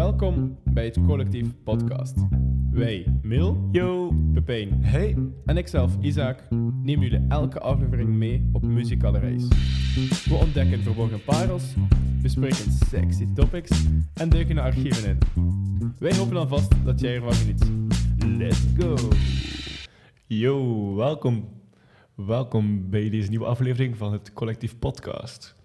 Welkom bij het Collectief Podcast. Wij, Mil, Yo. Pepijn Hey. en ikzelf, Isaac, nemen jullie elke aflevering mee op muzikale reis. We ontdekken verborgen parels, bespreken sexy topics en duiken de archieven in. Wij hopen alvast dat jij ervan geniet. Let's go! Yo, welkom. Welkom bij deze nieuwe aflevering van het Collectief Podcast.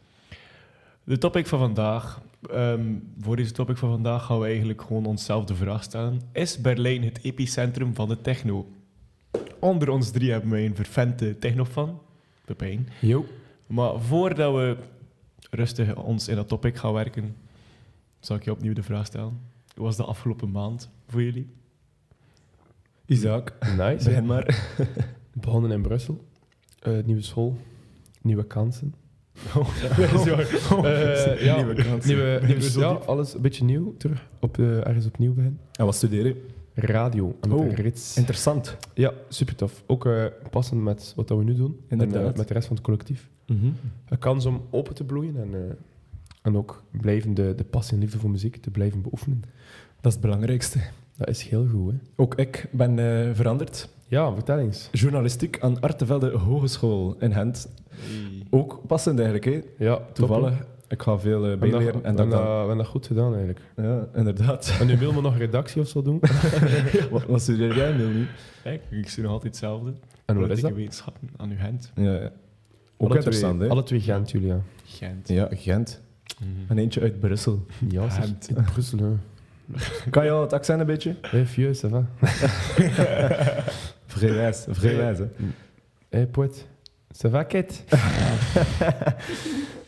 De topic van vandaag, ehm, voor deze topic van vandaag gaan we eigenlijk gewoon onszelf de vraag stellen. Is Berlijn het epicentrum van de techno? Onder ons drie hebben wij een vervente technofan, Pepijn. Yo. Maar voordat we rustig ons in dat topic gaan werken, zal ik je opnieuw de vraag stellen. Hoe was de afgelopen maand voor jullie? Isaac, Nice. begin maar. Begonnen in Brussel. Eh, nieuwe school. Nieuwe kansen. Oh, Eh, ja, Nieuwe. Nieuwe, nieuwe, Zo ja, diep. alles een beetje nieuw terug. Op, eh, ergens opnieuw beginnen. En wat studeren? Radio aan de Oh. rits. Interessant. Ja, super tof. Ook eh, passend met wat dat we nu doen. En Inderdaad. eh, met de rest van het collectief. Mhm. Een kans om open te bloeien en, eh, en ook blijven de, de passie en liefde voor muziek te blijven beoefenen. Dat is het belangrijkste. Dat is heel goed, hè? Ook ik ben eh, veranderd. Ja, vertel eens. Journalistiek aan Artevelde Hogeschool in Gent. Ook passend eigenlijk, hè. Ja, Toevallig. Ik ga veel eh, dat, bijleren. en En dat, dat, we dan- hebben dat goed gedaan, eigenlijk. Ja, inderdaad. En nu willen we nog redactie of zo doen. wat, wat studeer jij nu? nu? Kijk, ik zie nog altijd hetzelfde. En wat is dat? wetenschappen aan uw hand. Ja, ja. Ook Alle interessant, twee, hè. Alle twee Gent, Julia. Gent. Ja, Gent. En eentje uit Brussel. Ja. Gent. In Brussel, hè. Kan je al het accent een beetje? Hé, vieux, ça va? Vrijwijs, vrijwijs, hè. Hé, poet. Ça va?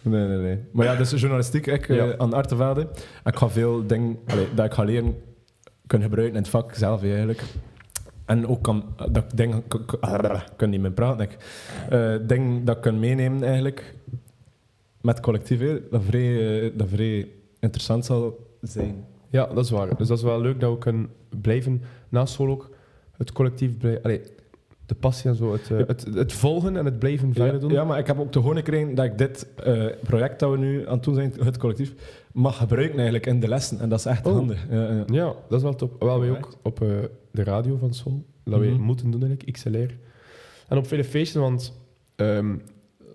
Nee, nee, nee. Maar ja, dus journalistiek ik, eh, Ja. aan Artevelde. En Ik ga veel dingen allee, dat ik ga leren kunnen gebruiken in het vak zelf eigenlijk. En ook kan, dat ik dingen... k- k- ah, Ik kan niet meer praten. Ik. Eh, dingen dat ik kan meenemen eigenlijk met collectief. Dat vrij, eh, dat vrij interessant zal zijn. Ja, dat is waar. Dus dat is wel leuk dat we kunnen blijven, na school ook, het collectief blijven... De passie en zo, het, eh, het, het volgen en het blijven verder doen. ja, maar ik heb ook te horen gekregen dat ik dit eh, project dat we nu aan het doen zijn, het collectief, mag gebruiken eigenlijk in de lessen. En dat is echt Oh. handig. Ja, ja. Ja, dat is wel top. Wel, wij ook op eh, de radio van school. Dat wij Mhm. moeten doen, eigenlijk, XLR. En op vele feesten, want ehm,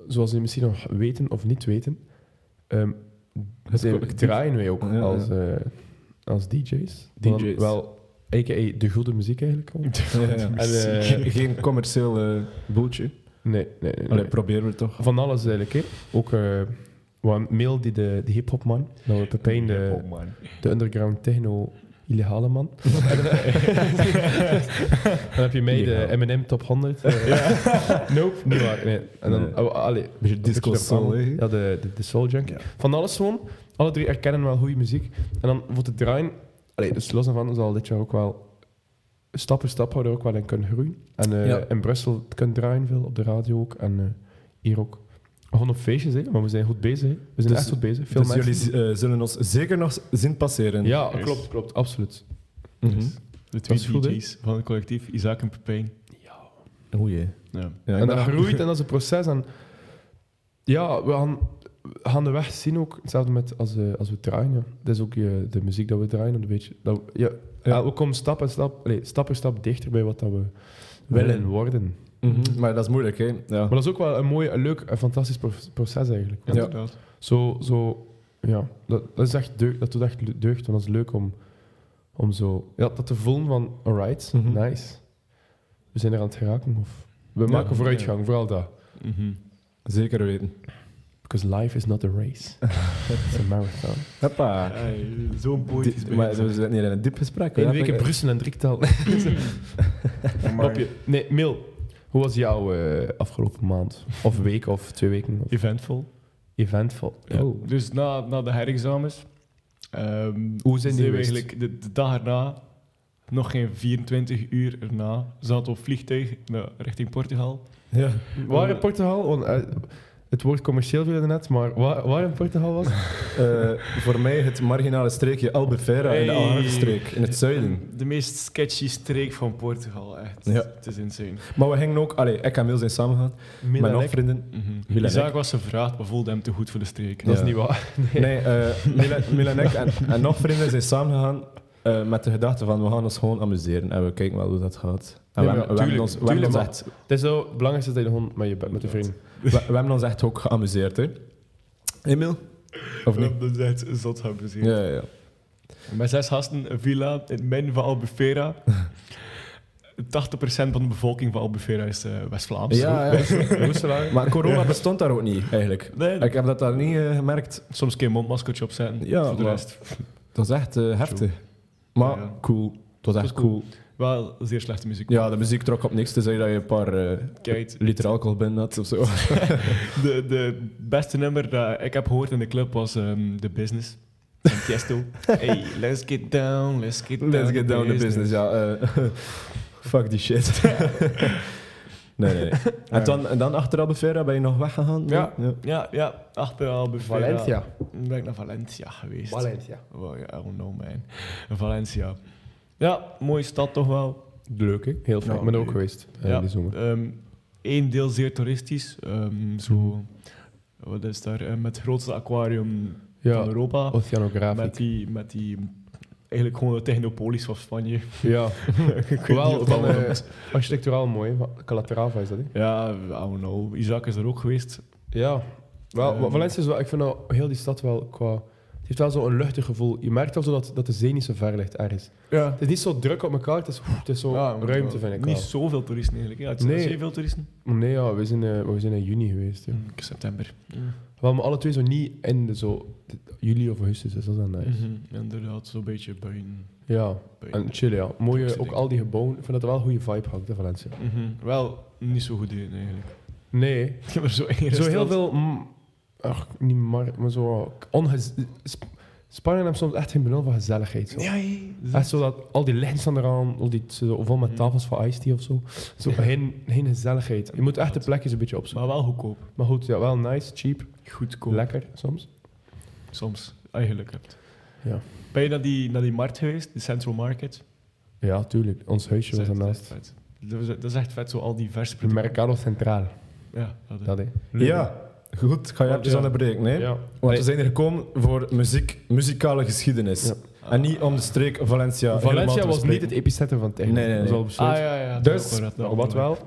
zoals jullie misschien nog weten of niet weten, ehm Het draaien wij ook als, als DJ's. DJ's. Wel, a.k.a. de goede muziek eigenlijk. al. Ja, ja. En, eh, Geen- commercieel eh boeltje. Nee, nee, nee. Allee, nee. proberen we toch. Van alles eigenlijk. Hè. Ook eh wat mail die de, de hip-hop man, dat we Pepijn de, de underground techno illegale man. dan heb je mij de. Eminem top 100. eh, nope, niet waar. Nee. En dan, Nee. oh, allee, Beetje disco soul? Ja, de, de, de soul junkie. Ja. Van alles gewoon. Alle drie erkennen wel goede muziek. En dan voor te draaien, allee, dus los daarvan zal dit jaar ook wel stap voor stap houden ook wel in kunnen groeien. En eh, Ja. in Brussel kunnen draaien veel, op de radio ook. En eh, hier ook. Gewoon op feestjes, hè. maar we zijn goed bezig. Hè. We zijn Dus- echt goed bezig. Veel Dus mensen. jullie eh, zullen ons zeker nog zien passeren. Ja, Yes. klopt, klopt. Absoluut. Mhm. Dus de twee goed? DJ's van het collectief, Isaac en Pepijn. Oeh jee. Ja. Ja, en dat groeit en dat is een proces. En ja, we gaan, we gaan de weg zien ook. Hetzelfde met als, eh, als we draaien. Ja. Dat is ook de muziek dat we draaien. Een beetje, dat, we- ja, Ja. ja. we komen stap en stap, allee, stap voor stap dichter bij wat dat we willen Willen. worden. Mhm. Maar dat is moeilijk, hè? Ja. Maar dat is ook wel een mooi, een leuk en fantastisch pro- proces eigenlijk. Ja. Inderdaad. Zo, zo, ja, dat, dat is echt deugd, dat doet echt deugd, want dat is leuk om, om zo, ja, dat te voelen van, alright, Mhm. nice. We zijn er aan het geraken, of we Ja, maken vooruitgang, vooral dat. Mhm. Zeker weten. Because life is not a race. It's a marathon. Hoppa. Zo'n poëtisch maar we hier in een diep gesprek. Eén week in Brussel en drietal. Maar- Op je- Nee, Mil, hoe was jouw eh, afgelopen maand? Of week, of twee weken? Of Eventvol. eventvol? Ja. Oh. Dus na, na de herexamens. ehm, Hoe zijn die we geweest? eigenlijk de, de dag erna, nog geen 24 uur erna, zaten we op vliegtuig naar, richting Portugal. Ja. Waar in Portugal? Want, eh, Het woord commercieel viel net, maar waar, waar in Portugal was het? Eh, voor mij het marginale streekje Albufeira in de. Algarve-streek, in het zuiden. De meest sketchy streek van Portugal, echt. Ja. Het is insane. Maar we gingen ook... Allee, ik en Wil zijn samengegaan. Milan nog vrienden. Mm Milan Isaac Ek. was gevraagd, maar voelde hem te goed voor de streek. Dat is niet waar. Nee, eh Milan, Milan en ik en, en nog vrienden zijn samengegaan eh, met de gedachte van we gaan ons gewoon amuseren en we kijken wel hoe dat gaat. En we, maar hebben- we hebben tuurlijk, ons, we, hebben ons tuurlijk, echt, Het is zo, het belangrijkste dat je gewoon met je bent, met de vrienden. We, we hebben ons echt ook geamuseerd. Hè. Emil? Of niet? Dat is echt zot hebben gezien. Ja, ja, ja. Met zes gasten, een villa in het midden van Albufeira. 80% van de bevolking van Albufeira is eh, West-Vlaams. Ja, ja. Maar corona bestond daar ook niet, eigenlijk. Nee, Ik heb dat daar niet eh, gemerkt. soms een keer een mondmaskertje opzetten. Ja, voor de rest. Dat was echt eh, heftig. Maar Ja. cool. Het was echt is cool. Wel zeer slechte muziek. Ja, de muziek trok op niks. Tenzij dat je een paar eh, Kijk, liter alcohol binnen had of zo. de, de beste nummer dat ik heb gehoord in de club was ehm The Business. Van Tiesto. hey, let's get down, let's get down. Let's get down to business, ja. eh, fuck die shit. nee, nee. nee. En, dan, en dan achter Albufeira ben je nog weggegaan? Ja. ja. Ja, ja, achter Albufeira. Valencia. Ben ik naar Valencia geweest. Valencia. Oh, ja, I don't know, man. Valencia. Ja, mooie stad toch wel. Leuk, hè? Heel fijn. Ja, ik ben er ook geweest eh, Ja. die zomer. Eén deel zeer toeristisch. Ehm, zo, wat is daar? Eh, met het grootste aquarium van Europa. oceanografisch. Met die, met die, eigenlijk gewoon de Technopolis van Spanje. Ja, wel van, eh, architecturaal mooi. Calatrava is dat, hè? Ja, I don't know. Isaac is er ook geweest. Ja. Wel, Ehm. Valencia is wel... Ik vind nou heel die stad wel qua... Het heeft wel zo'n luchtig gevoel. Je merkt wel zo dat, dat de zee niet zo ver ligt ergens. Ja. Het is niet zo druk op elkaar, het is, het is zo ruimte, vind ik Niet wel. zoveel toeristen eigenlijk. Ja, het Nee. zijn veel toeristen. Nee, ja, we zijn, eh, we zijn in juni geweest. Ja. Mm, September. Wel, maar alle twee zo niet in de zo... Juli of augustus, dus dat is dan nice. Mhm, Inderdaad, zo'n beetje buiten. Ja, en chill, ja. Mooie, ook al die gebouwen. Ik vind dat er wel een goede vibe hangt, in Valencia. Mhm. Wel, niet zo goed in eigenlijk. Nee, Ik heb er zo zo heel veel... mm, ach, niet maar, maar zo... Ongez, Sp- Spanje heeft soms echt geen benul van gezelligheid. Zo. Ja. Echt zo dat al die lichten staan eraan, al die, zo, vol met Mhm. tafels van iced tea of zo. Zo geen, geen gezelligheid. Je moet echt de plekjes een beetje opzoeken. Maar wel goedkoop. Maar goed, ja, wel nice, cheap, Goedkoop. lekker soms. Soms, als je geluk hebt. Ja. Ben je naar die, naar die markt geweest? De Central Market? Ja, tuurlijk. Ons huisje Dat was ernaast. dat is echt vet. Dat is, dat is echt vet, zo al die verse producten. Mercado Centraal. Ja, dat is. Dat, hè. Ja, goed. Ik ga je Ja. even onderbreken. Hè? Ja. Want Nee. we zijn hier gekomen voor muziek, muzikale geschiedenis. Ja. En niet om de streek Valencia helemaal Valencia te was niet het epicentrum van techno. Nee, nee, Dat is nee. al. Ah, ja, ja. Dus, wat wel?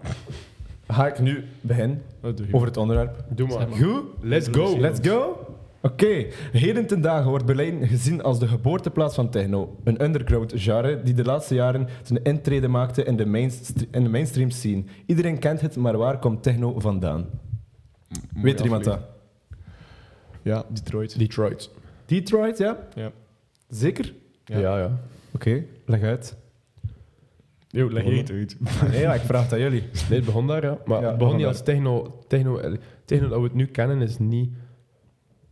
Ga ik nu beginnen je. over het onderwerp. Doe maar. Goed? Let's go. Let's go. Oké, heden ten dagen wordt Berlijn gezien als de geboorteplaats van techno. Een underground genre die de laatste jaren zijn intrede maakte in de, mainst- in de mainstream scene. Iedereen kent het, maar waar komt techno vandaan? Mooie Weet er iemand dat? Ja, Detroit. Detroit. Detroit, ja? Ja. Zeker? Ja. Ja, ja. Oké, leg uit. Yo, leg je uit. Nee, ja, ik vraag het aan jullie. Nee, het begon daar, ja. Maar Ja, het begon niet als techno, techno... eh, Techno dat we het nu kennen is niet...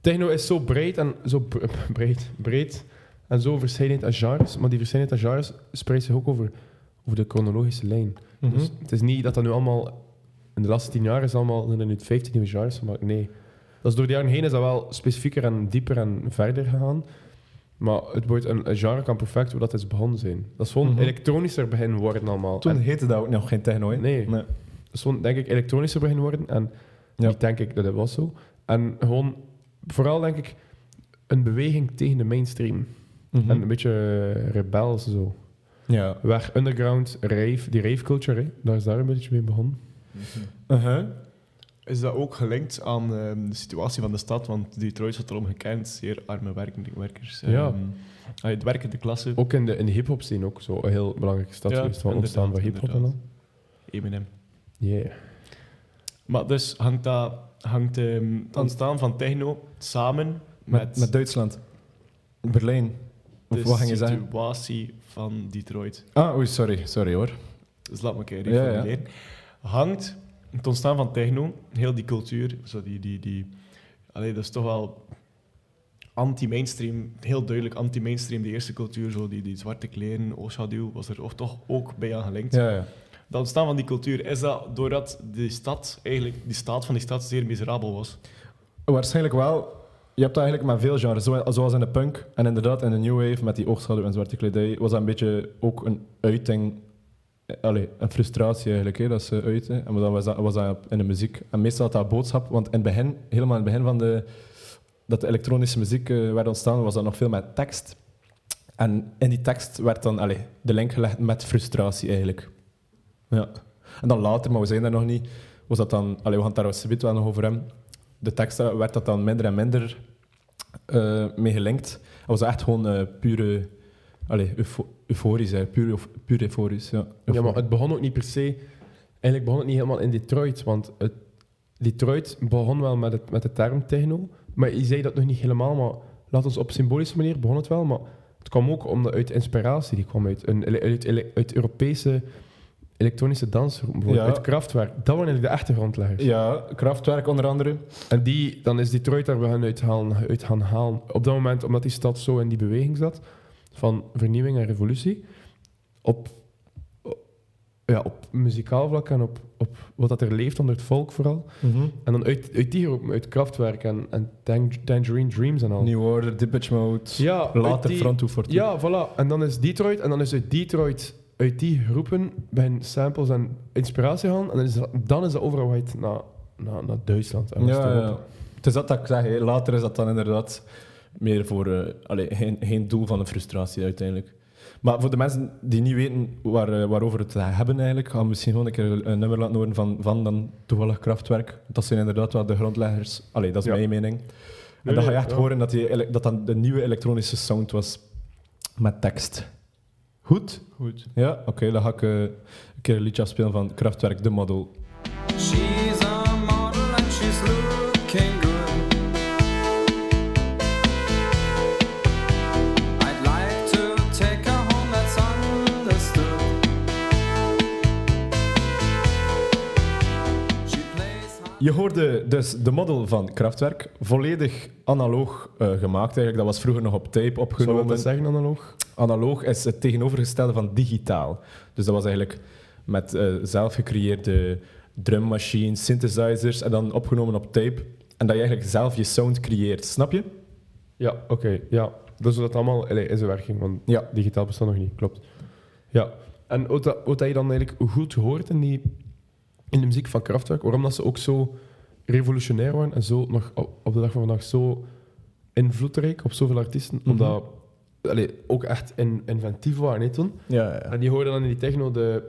Techno is zo breed en zo bre- breed, breed en zo verschillend aan genres. Maar die verschillendheid aan genres spreidt zich ook over, over de chronologische lijn. Mhm. Dus het is niet dat dat nu allemaal... In de laatste tien jaar is allemaal zijn er nu 15 nieuwe genres gemaakt. Nee. Dat is door de jaren heen is dat wel specifieker en dieper en verder gegaan. Maar het wordt een, een genre kan perfect hoe dat is begonnen zijn. Dat is gewoon Mhm. elektronischer beginnen worden allemaal. Toen En- heette dat ook nog geen techno, hè? Nee. nee. dat is gewoon, denk ik, elektronischer beginnen worden. En Ja. niet denk ik dat het was zo. En gewoon, vooral denk ik, een beweging tegen de mainstream. Mhm. En een beetje eh, rebels zo. Ja. Weg underground, rave, die rave culture, hè. daar is daar een beetje mee begonnen. Uh-huh. Is dat ook gelinkt aan ehm, de situatie van de stad? Want Detroit staat erom gekend, zeer arme werkende werkers. Ja. Ehm, ah, het werkende klasse. Ook in de, in de hip-hop scene ook zo een heel belangrijke stad Ja, geweest van het ontstaan van hip-hop en al. Eminem. Yeah. Maar dus hangt, dat, hangt ehm, het ontstaan van techno samen met, Met, met Duitsland. Berlijn. Of de wat ging je zeggen? situatie van Detroit. Ah, oei, sorry. Sorry hoor. Dus laat me een keer Ja, ja. Hangt het ontstaan van techno, heel die cultuur, zo die, die, die, allee, dat is toch wel anti-mainstream, heel duidelijk anti-mainstream, die eerste cultuur, zo die, die zwarte kleren, oogschaduw, was er of toch ook bij aan gelinkt. Ja, ja. dat ontstaan van die cultuur, is dat doordat die stad, eigenlijk, die staat van die stad zeer miserabel was? Waarschijnlijk wel. Je hebt dat eigenlijk met veel genres, zo- zoals in de punk en inderdaad in de new wave met die oogschaduw en zwarte kledij, was dat een beetje ook een uiting, allee, een frustratie eigenlijk, hè, dat ze uiten. En dan was dat, was dat in de muziek. En meestal had dat boodschap, want in het begin, helemaal in het begin van de, dat de elektronische muziek eh, werd ontstaan, was dat nog veel met tekst. En in die tekst werd dan allee, de link gelegd met frustratie eigenlijk. Ja. En dan later, maar we zijn daar nog niet, was dat dan, allee, we gaan het daar wel nog over hebben. De teksten werd dat dan minder en minder eh, mee gelinkt. Het was echt gewoon eh, pure, allee, eufo- euforisch, hè. Puur, puur euforisch. Ja, Ja, maar het begon ook niet per se... Eigenlijk begon het niet helemaal in Detroit, want het, Detroit begon wel met, het, met de term techno, maar je zei dat nog niet helemaal, maar laat ons op symbolische manier begon het wel, maar het kwam ook omdat uit inspiratie, die kwam uit, een, uit, uit, uit Europese elektronische dansgroepen, bijvoorbeeld Ja. uit Kraftwerk. Dat waren eigenlijk de echte grondleggers. Ja, Kraftwerk onder andere. En die, dan is Detroit daar we gaan uit gaan halen. Op dat moment, omdat die stad zo in die beweging zat, van vernieuwing en revolutie, op, ja, op muzikaal vlak en op, op wat dat er leeft onder het volk vooral. En dan uit, uit die groep, uit Kraftwerk en, en Tang- Tangerine Dreams en al. New Order, Depeche Mode. Ja, Later die- Front. Ja, voilà. En dan is Detroit, en dan is uit Detroit, uit die groepen, bij samples en inspiratie gaan, en dan is dat, dan is dat overgewaaid naar, naar, naar Duitsland. En Ja, ja. Het is dat dat ik zeg. Later is dat dan inderdaad meer voor... allee, geen, geen doel van een frustratie uiteindelijk. Maar voor de mensen die niet weten waar, eh, waarover het hebben eigenlijk, gaan we misschien gewoon een keer een nummer laten horen van, van dan toevallig Kraftwerk. Dat zijn inderdaad wel de grondleggers. Allee, dat is Ja. mijn mening. En Nee, dan ga je echt ja. horen dat, die, dat dan de nieuwe elektronische sound was met tekst. Goed? Goed. Ja? Oké, dan ga ik eh, een keer een liedje afspelen van Kraftwerk, The Model. Je hoorde dus de model van Kraftwerk, volledig analoog eh, gemaakt eigenlijk. Dat was vroeger nog op tape Zou je opgenomen. dat zeggen, analoog? Analoog is het tegenovergestelde van digitaal. Dus dat was eigenlijk met eh, zelf gecreëerde drummachines, synthesizers en dan opgenomen op tape. En dat je eigenlijk zelf je sound creëert, snap je? Ja, oké. ja. Dus dat allemaal allee, in zijn werking, want Ja. digitaal bestaat nog niet, klopt. Ja. En wat, wat je dan eigenlijk goed hoort in, die, in de muziek van Kraftwerk, waarom dat ze ook zo revolutionair waren en zo nog op, de dag van vandaag zo invloedrijk op zoveel artiesten, Mhm. omdat allee, ook echt in, inventief waren toen. Ja, ja. En die hoorden dan in die techno de,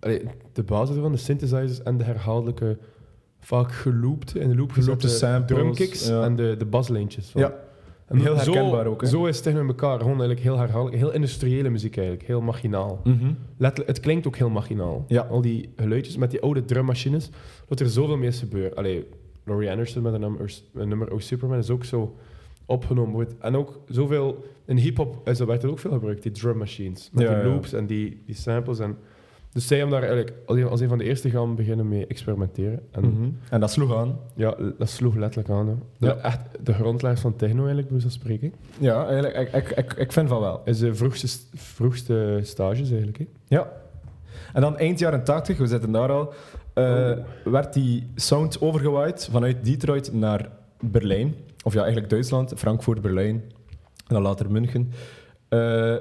allee, de basis van de synthesizers en de herhaaldelijke, vaak geloopte, in de loop Geloopte drumkicks ja. en de, de baslijntjes. van. Ja. En Heel zo- herkenbaar ook, hè? Zo is techno in elkaar. Gewoon eigenlijk heel herhaaldelijk. Heel industriële muziek eigenlijk. Heel machinaal. Mhm. Het klinkt ook heel machinaal. Ja. Al die geluidjes met die oude drummachines. Dat er zoveel mee is gebeurd. Allee, Laurie Anderson met een nummer, een nummer Oh Superman is ook zo opgenomen. wordt. En ook zoveel... In hip-hop werd er ook veel gebruikt, die drummachines. Met Ja, die ja. loops en die, die samples. En, dus zij hebben daar eigenlijk als een, als een van de eerste gaan beginnen mee experimenteren. En Mhm. En dat sloeg aan. ja, dat sloeg letterlijk aan. Hè. De, Ja. echt de grondleggers van techno eigenlijk, bij zo'n spreken. Ja, eigenlijk, ik, ik, ik, ik vind van wel. is de vroegste, vroegste stages eigenlijk. Hè? Ja. En dan eind jaren 80, we zitten daar al, eh, werd die sound overgewaaid vanuit Detroit naar Berlijn. Of ja, eigenlijk Duitsland, Frankfurt, Berlijn en dan later München. Eh,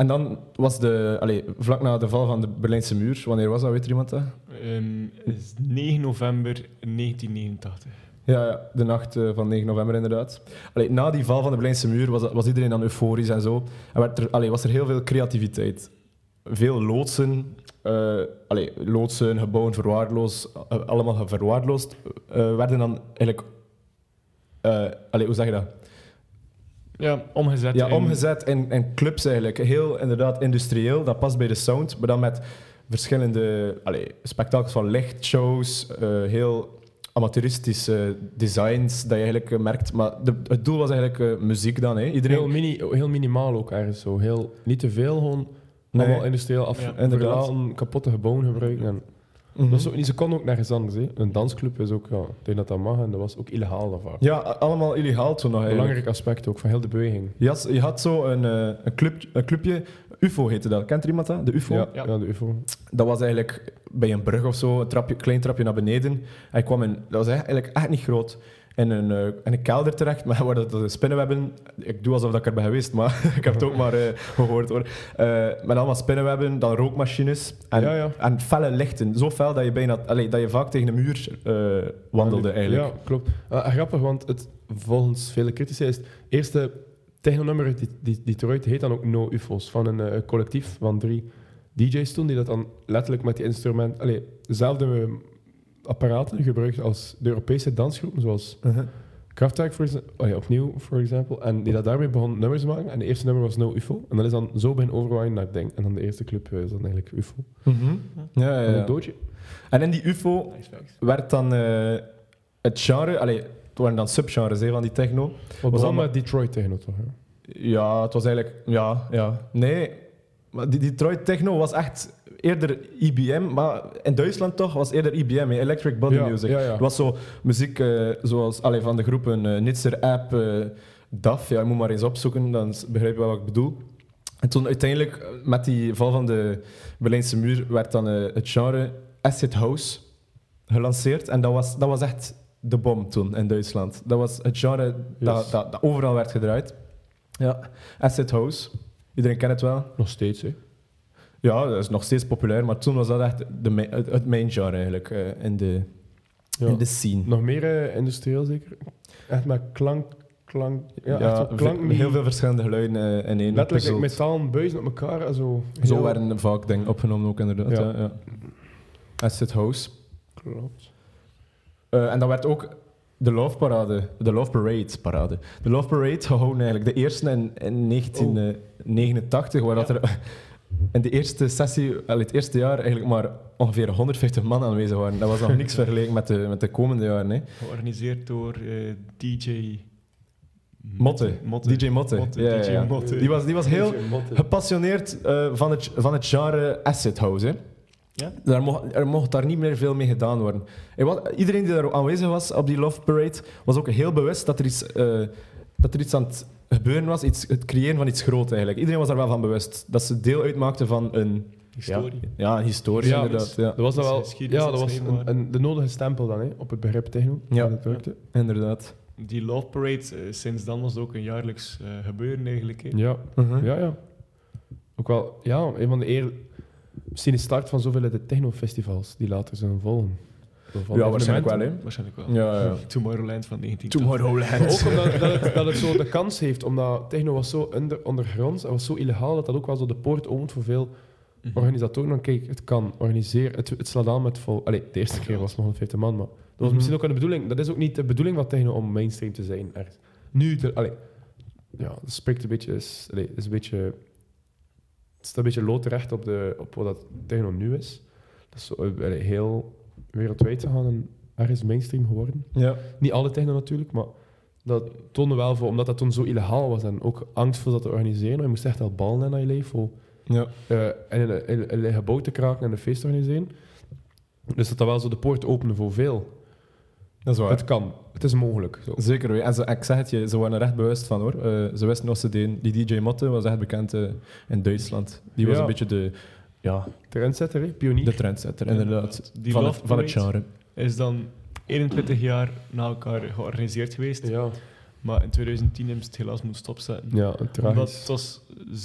en dan was de, allee, vlak na de val van de Berlijnse muur, wanneer was dat, weet er iemand dat? Ehm, is 9 november 1989. Ja, ja, de nacht eh, van 9 november inderdaad. Allee, na die val van de Berlijnse muur was, was iedereen dan euforisch en zo. En werd er, allee, was er heel veel creativiteit. Veel loodsen, eh, allee, loodsen, gebouwen verwaarloosd, eh, allemaal verwaarloosd, werden dan eigenlijk... hoe zeg je dat? Ja, omgezet. Ja, in- omgezet in, in clubs eigenlijk. Heel inderdaad industrieel, dat past bij de sound, maar dan met verschillende allee, spektakels van lichtshows, eh, heel amateuristische designs dat je eigenlijk eh, merkt. Maar de, het doel was eigenlijk eh, muziek dan. Hè. Heel, Iedereen, mini, heel minimaal ook ergens zo. Heel, niet te veel, gewoon Nee. allemaal industrieel af, Ja, inderdaad. kapotte gebouwen gebruiken. En Mhm. ze kon ook nergens anders. Hè. Een dansclub is ook, ja, ik denk dat dat mag en dat was ook illegaal dan vaak. Ja, allemaal illegaal toen nog eigenlijk. Belangrijk aspect ook van heel de beweging. Je had, je had zo een, eh, een, club, een clubje UFO heette dat. Kent er iemand dat? De UFO? Ja, Ja. ja. de UFO. Dat was eigenlijk bij een brug of zo, een trapje, klein trapje naar beneden. Hij kwam in, dat was eigenlijk echt niet groot, in een, in een kelder terecht, maar waar dat de spinnenwebben... Ik doe alsof dat ik er ben geweest, maar ik heb het ook maar eh, gehoord hoor. Eh, met allemaal spinnenwebben, dan rookmachines en, Ja, ja. en felle lichten. Zo fel dat je, bijna, allee, dat je vaak tegen een muur wandelde eigenlijk. Ja, klopt. Grappig, want het, volgens vele critici is het eerste technonummer die, die Detroit heet dan ook No UFO's. Van een collectief van drie DJ's toen, die dat dan letterlijk met die instrument... Allee, dezelfde eh, apparaten gebruikt als de Europese dansgroepen, zoals Uh-huh. Kraftwerk voor oh ja, opnieuw, voor example. En die dat daarmee begon nummers te maken. En de eerste nummer was No UFO. En dat is dan zo begin overwaaien naar Ding. En dan de eerste club is dan eigenlijk UFO. Mhm. Ja, ja, een doodje. En in die UFO werd dan eh, het genre... Allee, het waren dan subgenres hè, van die techno. Wat Was allemaal- Detroit techno toch? hè? Ja, het was eigenlijk... Ja, ja. Nee, maar die Detroit techno was echt eerder IBM, maar in Duitsland toch was eerder IBM, hè, Electric Body Ja, Music. ja, ja. Het was zo muziek eh, zoals allee, van de groepen eh Nitzer, App, eh, DAF. Ja, je moet maar eens opzoeken, dan begrijp je wel wat ik bedoel. En toen uiteindelijk, met die val van de Berlijnse muur, werd dan het genre Acid House gelanceerd. En dat was, dat was echt de bom toen in Duitsland. Dat was het genre dat, dat overal werd gedraaid. Ja, Acid House. Iedereen kent het wel. Nog steeds, hè? Ja, dat is nog steeds populair, maar toen was dat echt de, ma- het, het main genre eigenlijk eh, in, de, Ja. in de scene. Nog meer eh, industrieel zeker? Echt met klank, klank... Ja, Ja, echt klank heel veel verschillende geluiden eh, in één. Letterlijk like, metalen buizen op elkaar. en Zo, Zo Heel- werden vaak dingen opgenomen ook inderdaad. Ja. Ja. Acid House. Klopt. En dat werd ook de Love Parade, de Love Parade parade. De Love Parade gehouden eigenlijk, de eerste in, in 1989, waar dat er in de eerste sessie, het eerste jaar, eigenlijk maar ongeveer 150 man aanwezig waren. Dat was nog niks vergeleken met de, met de komende jaren. Hè. Georganiseerd door eh, DJ... Motte. DJ Motte. Motte, Ja, ja, DJ ja. Motte. Die was, die was heel gepassioneerd eh, van, het, van het genre acid house. Hè. Ja? Daar mocht, er mocht daar niet meer veel mee gedaan worden. Was, iedereen die daar aanwezig was op die Love Parade, was ook heel bewust dat er iets, eh, dat er iets aan het gebeuren was, iets, het creëren van iets groots eigenlijk. Iedereen was daar wel van bewust. Dat ze deel uitmaakten van een... Historie. Ja, een historie Ja, inderdaad. Ja, Dat was Dat wel... Ja, dat was een, de nodige stempel dan, hè, op het begrip techno. Ja. Dat werkte. inderdaad. Die Love Parade, eh, sinds dan was het ook een jaarlijks eh, gebeuren eigenlijk. hè. Ja. Mhm. Ja, ja. Ook wel, ja, een van de eer... Misschien de start van zoveel de technofestivals die later zullen volgen. Ja, waarschijnlijk wel. Hè. Waarschijnlijk wel. Ja, ja. Tomorrowland van 19 Tomorrowland. Ook omdat dat het, dat het zo de kans heeft, omdat techno was zo onder, ondergronds en was zo illegaal, dat dat ook wel zo de poort opent voor veel Mhm. organisatoren. Dan kijk, het kan organiseren, het, het slaat aan met vol... Allee, de eerste keer was het nog 150 man, maar dat was Mhm. misschien ook wel de bedoeling. Dat is ook niet de bedoeling van techno om mainstream te zijn. Ergens. Nu, de, allee, ja, dat spreekt een beetje, is, allee, is een beetje, het staat een beetje loodrecht op, de, op wat dat techno nu is. Dat is zo, eh, allee, heel wereldwijd gaan en ergens mainstream geworden. Ja. Niet alle techno natuurlijk, maar dat toonde wel voor, omdat dat toen zo illegaal was en ook angst voor dat te organiseren. Je moest echt al ballen in je leven voor Ja. eh, en in een, in, in een gebouw te kraken en een feest te organiseren. Dus dat dat wel zo de poort opende voor veel. Dat is waar. Het kan, het is mogelijk. Zo. Zeker. En ze, ik zeg het je, ze waren er echt bewust van hoor. Eh, ze wisten wat ze deden. Die DJ Motte was echt bekend eh, in Duitsland. Die was Ja. een beetje de, ja, Trendsetter, hè? pionier. de trendsetter, Ja, inderdaad. Die van, Love het, van het genre. is dan 21 jaar na elkaar georganiseerd geweest. Ja, Maar in 2010 hebben ze het helaas moeten stopzetten. ja een Omdat tragisch. het was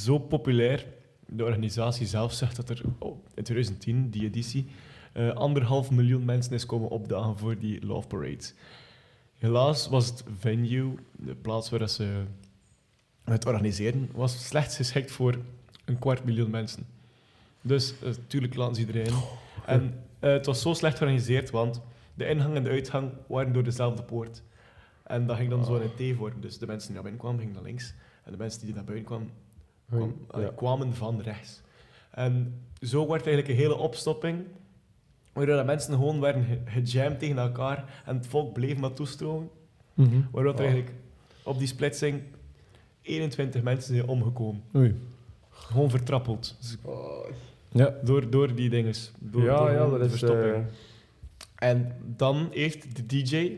zo populair. De organisatie zelf zegt dat er oh, in 2010, die editie, eh, anderhalf miljoen mensen is komen opdagen voor die Love Parade. Helaas was het venue, de plaats waar dat ze het organiseren, was slechts geschikt voor een kwart miljoen mensen. Dus natuurlijk laten ze iedereen. En eh, het was zo slecht georganiseerd, want de ingang en de uitgang waren door dezelfde poort. En dat ging dan zo in een T worden. Dus de mensen die naar binnen kwamen, gingen naar links. En de mensen die naar buiten kwamen, kwam- Ja. eh, kwamen van rechts. En zo werd eigenlijk een hele opstopping, waardoor de mensen gewoon werden ge- gejamd tegen elkaar en het volk bleef maar toestromen. Waardoor er Oh. eigenlijk op die splitsing 21 mensen zijn omgekomen. Oei. Gewoon vertrappeld. Dus Ja. door, door die dinges. Door, ja, door ja, dat de is... verstopping. eh, En dan heeft de DJ,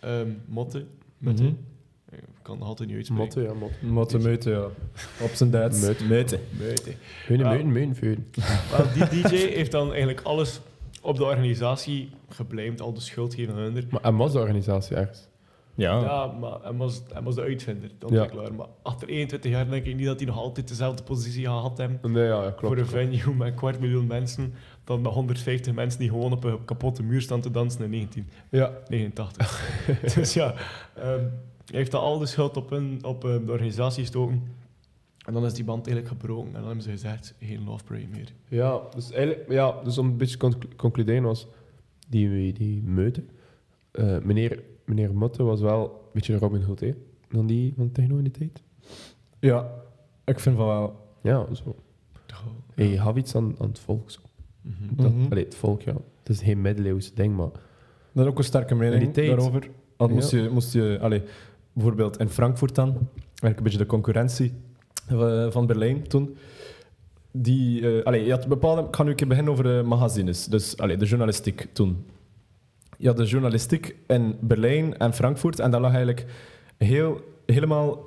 ehm Motte, Mhm. ik kan het altijd niet uitspreken. Motte, ja, motte. Motte meute, ja. Op zijn Duits. Meute. Meute. Meute. Hun, Ja. meun, meun, veun. Wel, die DJ heeft dan eigenlijk alles op de organisatie geblamed, al de schuld geven aan hun. Maar en was de organisatie ergens? Ja. Ja, maar hij was, hij was de uitvinder, de Ja. ontwikkelaar. Maar achter 21 jaar denk ik niet dat hij nog altijd dezelfde positie gehad heeft. Nee, ja, klopt. voor een venue met een kwart miljoen mensen, dan met 150 mensen die gewoon op een kapotte muur staan te dansen in 1989. Ja, dus ja, ehm, hij heeft al de schuld op, hun, op eh, de organisatie gestoken. En dan is die band eigenlijk gebroken. En dan hebben ze gezegd, geen Love Parade meer. ja, dus eigenlijk, ja, dus om een beetje te conclu- concluderen was, die, die meute, eh, meneer, meneer Motte was wel een beetje de Robin Hood, hè? Dan die van techno in die tijd. Ja. Ik vind van wel. Ja, zo. Hey, hou iets aan, aan het volk. Zo. Mhm. Dat, Mhm. allee, het volk, ja. Het is geen middeleeuws ding, maar... Dat is ook een sterke In mening die tijd. daarover. Want Ja. moest je, moest je allee, bijvoorbeeld in Frankfurt dan, eigenlijk een beetje de concurrentie eh, van Berlijn toen. Die, eh, allee, je had bepaalde, ik ga nu een keer beginnen over de magazines, dus allee, de journalistiek toen. Je had de journalistiek in Berlijn en Frankfurt en dat lag eigenlijk heel, helemaal...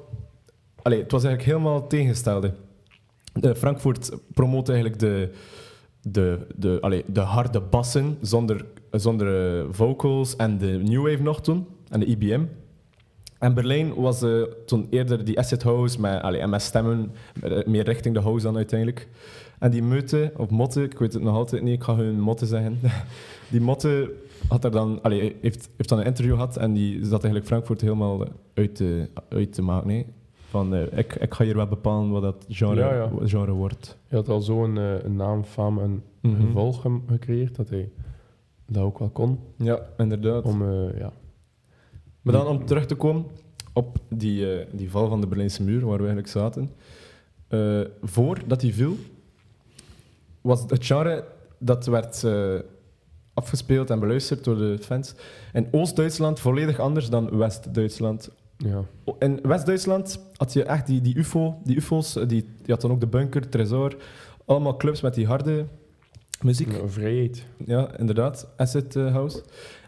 Allee, het was eigenlijk helemaal tegengestelde. De Frankfurt promoot eigenlijk de, de, de, allee, de harde bassen zonder, zonder eh, vocals en de New Wave nog toen, en de IBM. En Berlijn was eh, toen eerder die acid house met, allee, en met stemmen, eh, meer richting de house dan uiteindelijk. En die Meute, of Motte, ik weet het nog altijd niet, ik ga hun Motte zeggen. Die Motte had er dan, allee, heeft, heeft dan een interview gehad en die zat eigenlijk Frankfurt helemaal uit te, uit te maken. Van, eh, ik, ik ga hier wel bepalen wat dat genre, Ja, ja. genre wordt. Hij had al zo'n eh, een naam, faam en gevolg hem gecreëerd dat hij dat ook wel kon. Ja, inderdaad. Om, eh, ja. Maar dan om terug te komen op die, die val van de Berlijnse muur, waar we eigenlijk zaten. Voordat die viel, was het genre dat werd afgespeeld en beluisterd door de fans. In Oost-Duitsland volledig anders dan West-Duitsland. ja. In West-Duitsland had je echt die, die UFO, die UFO's, eh, die, die had dan ook de bunker, Tresor, allemaal clubs met die harde muziek. Nou, vrijheid. Ja, inderdaad. Acid eh, House.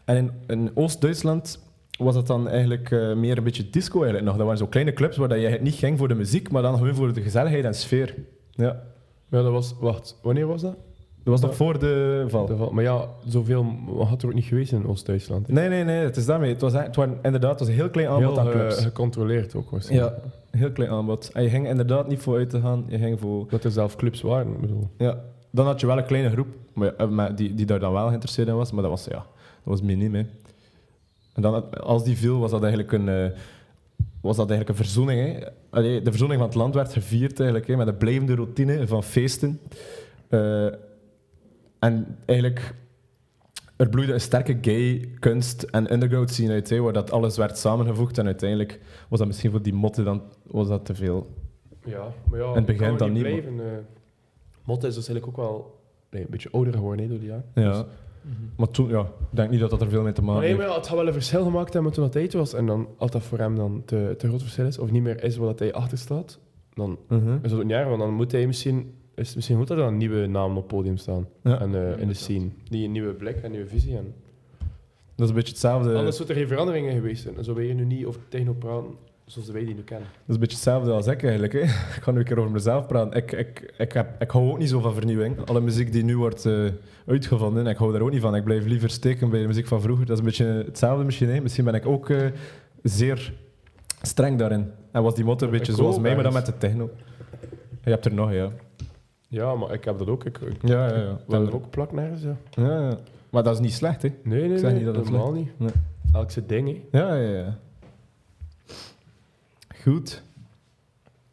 En in, in Oost-Duitsland was dat dan eigenlijk eh, meer een beetje disco eigenlijk nog. Dat waren zo kleine clubs waar dat je niet ging voor de muziek, maar dan gewoon voor de gezelligheid en sfeer. Ja. Ja, dat was... Wacht, wanneer was dat? Dat was nog voor de val. De val- Maar ja, zoveel had er ook niet geweest in Oost-Duitsland. Nee, nee, nee. Het is daarmee. Het was, het inderdaad, het was een heel klein aanbod Heel aan clubs. gecontroleerd ook waarschijnlijk. Ja. Heel klein aanbod. En je ging inderdaad niet voor uit te gaan. Je ging voor... Dat er zelf clubs waren. Ik bedoel. Ja. Dan had je wel een kleine groep maar, eh, maar die, die daar dan wel geïnteresseerd in was, maar dat was, ja, dat was miniem. Hè. En dan, als die viel, was dat eigenlijk een, eh, was dat eigenlijk een verzoening. Hè. Allee, de verzoening van het land werd gevierd eigenlijk, hè, met een blijvende routine van feesten. Eh, en eigenlijk, er bloeide een sterke gay kunst en underground scene uit, hè, waar dat alles werd samengevoegd. En uiteindelijk was dat misschien voor die motten dan was dat te veel. Ja, maar ja, het begin dan niet, Blijven, eh. Motte is dus eigenlijk ook wel nee, een beetje ouder geworden hè, door die jaren. Ja. Dus- Maar toen, ja, ik denk niet dat dat er veel mee te maken Maar nee, heeft. maar ja, het had wel een verschil gemaakt hebben toen dat tijd was. En dan, als dat voor hem dan te, te groot verschil is, of niet meer is dat hij achter staat, dan Mhm. is dat ook niet erg. Want dan moet hij misschien, is het misschien goed dat er dan nieuwe namen op het podium staan. Ja. En eh, in de scene. Die een nieuwe blik en een nieuwe visie. En Dat is een beetje hetzelfde. Anders zou er geen veranderingen geweest zijn. En zo wil je nu niet over techno praten zoals wij die nu kennen. Dat is een beetje hetzelfde als ik eigenlijk. Hè. Ik ga nu een keer over mezelf praten. Ik, ik, ik, heb, ik hou ook niet zo van vernieuwing. Alle muziek die nu wordt eh, uitgevonden, ik hou daar ook niet van. Ik blijf liever steken bij de muziek van vroeger. Dat is een beetje hetzelfde misschien. Hè. Misschien ben ik ook eh, zeer streng daarin. En was die motto een beetje Ik zoals mij, maar dan met de techno. Je hebt er nog, ja. Ja, maar ik heb dat ook. Ik, ik Ja, ja, ja. wil er ook plak nergens, ja. ja, ja. Maar dat is niet slecht, hè. Nee, nee, Ik zeg nee. niet dat het helemaal niet. Nee. Elk zijn ding, hè. Ja, ja, ja. Goed.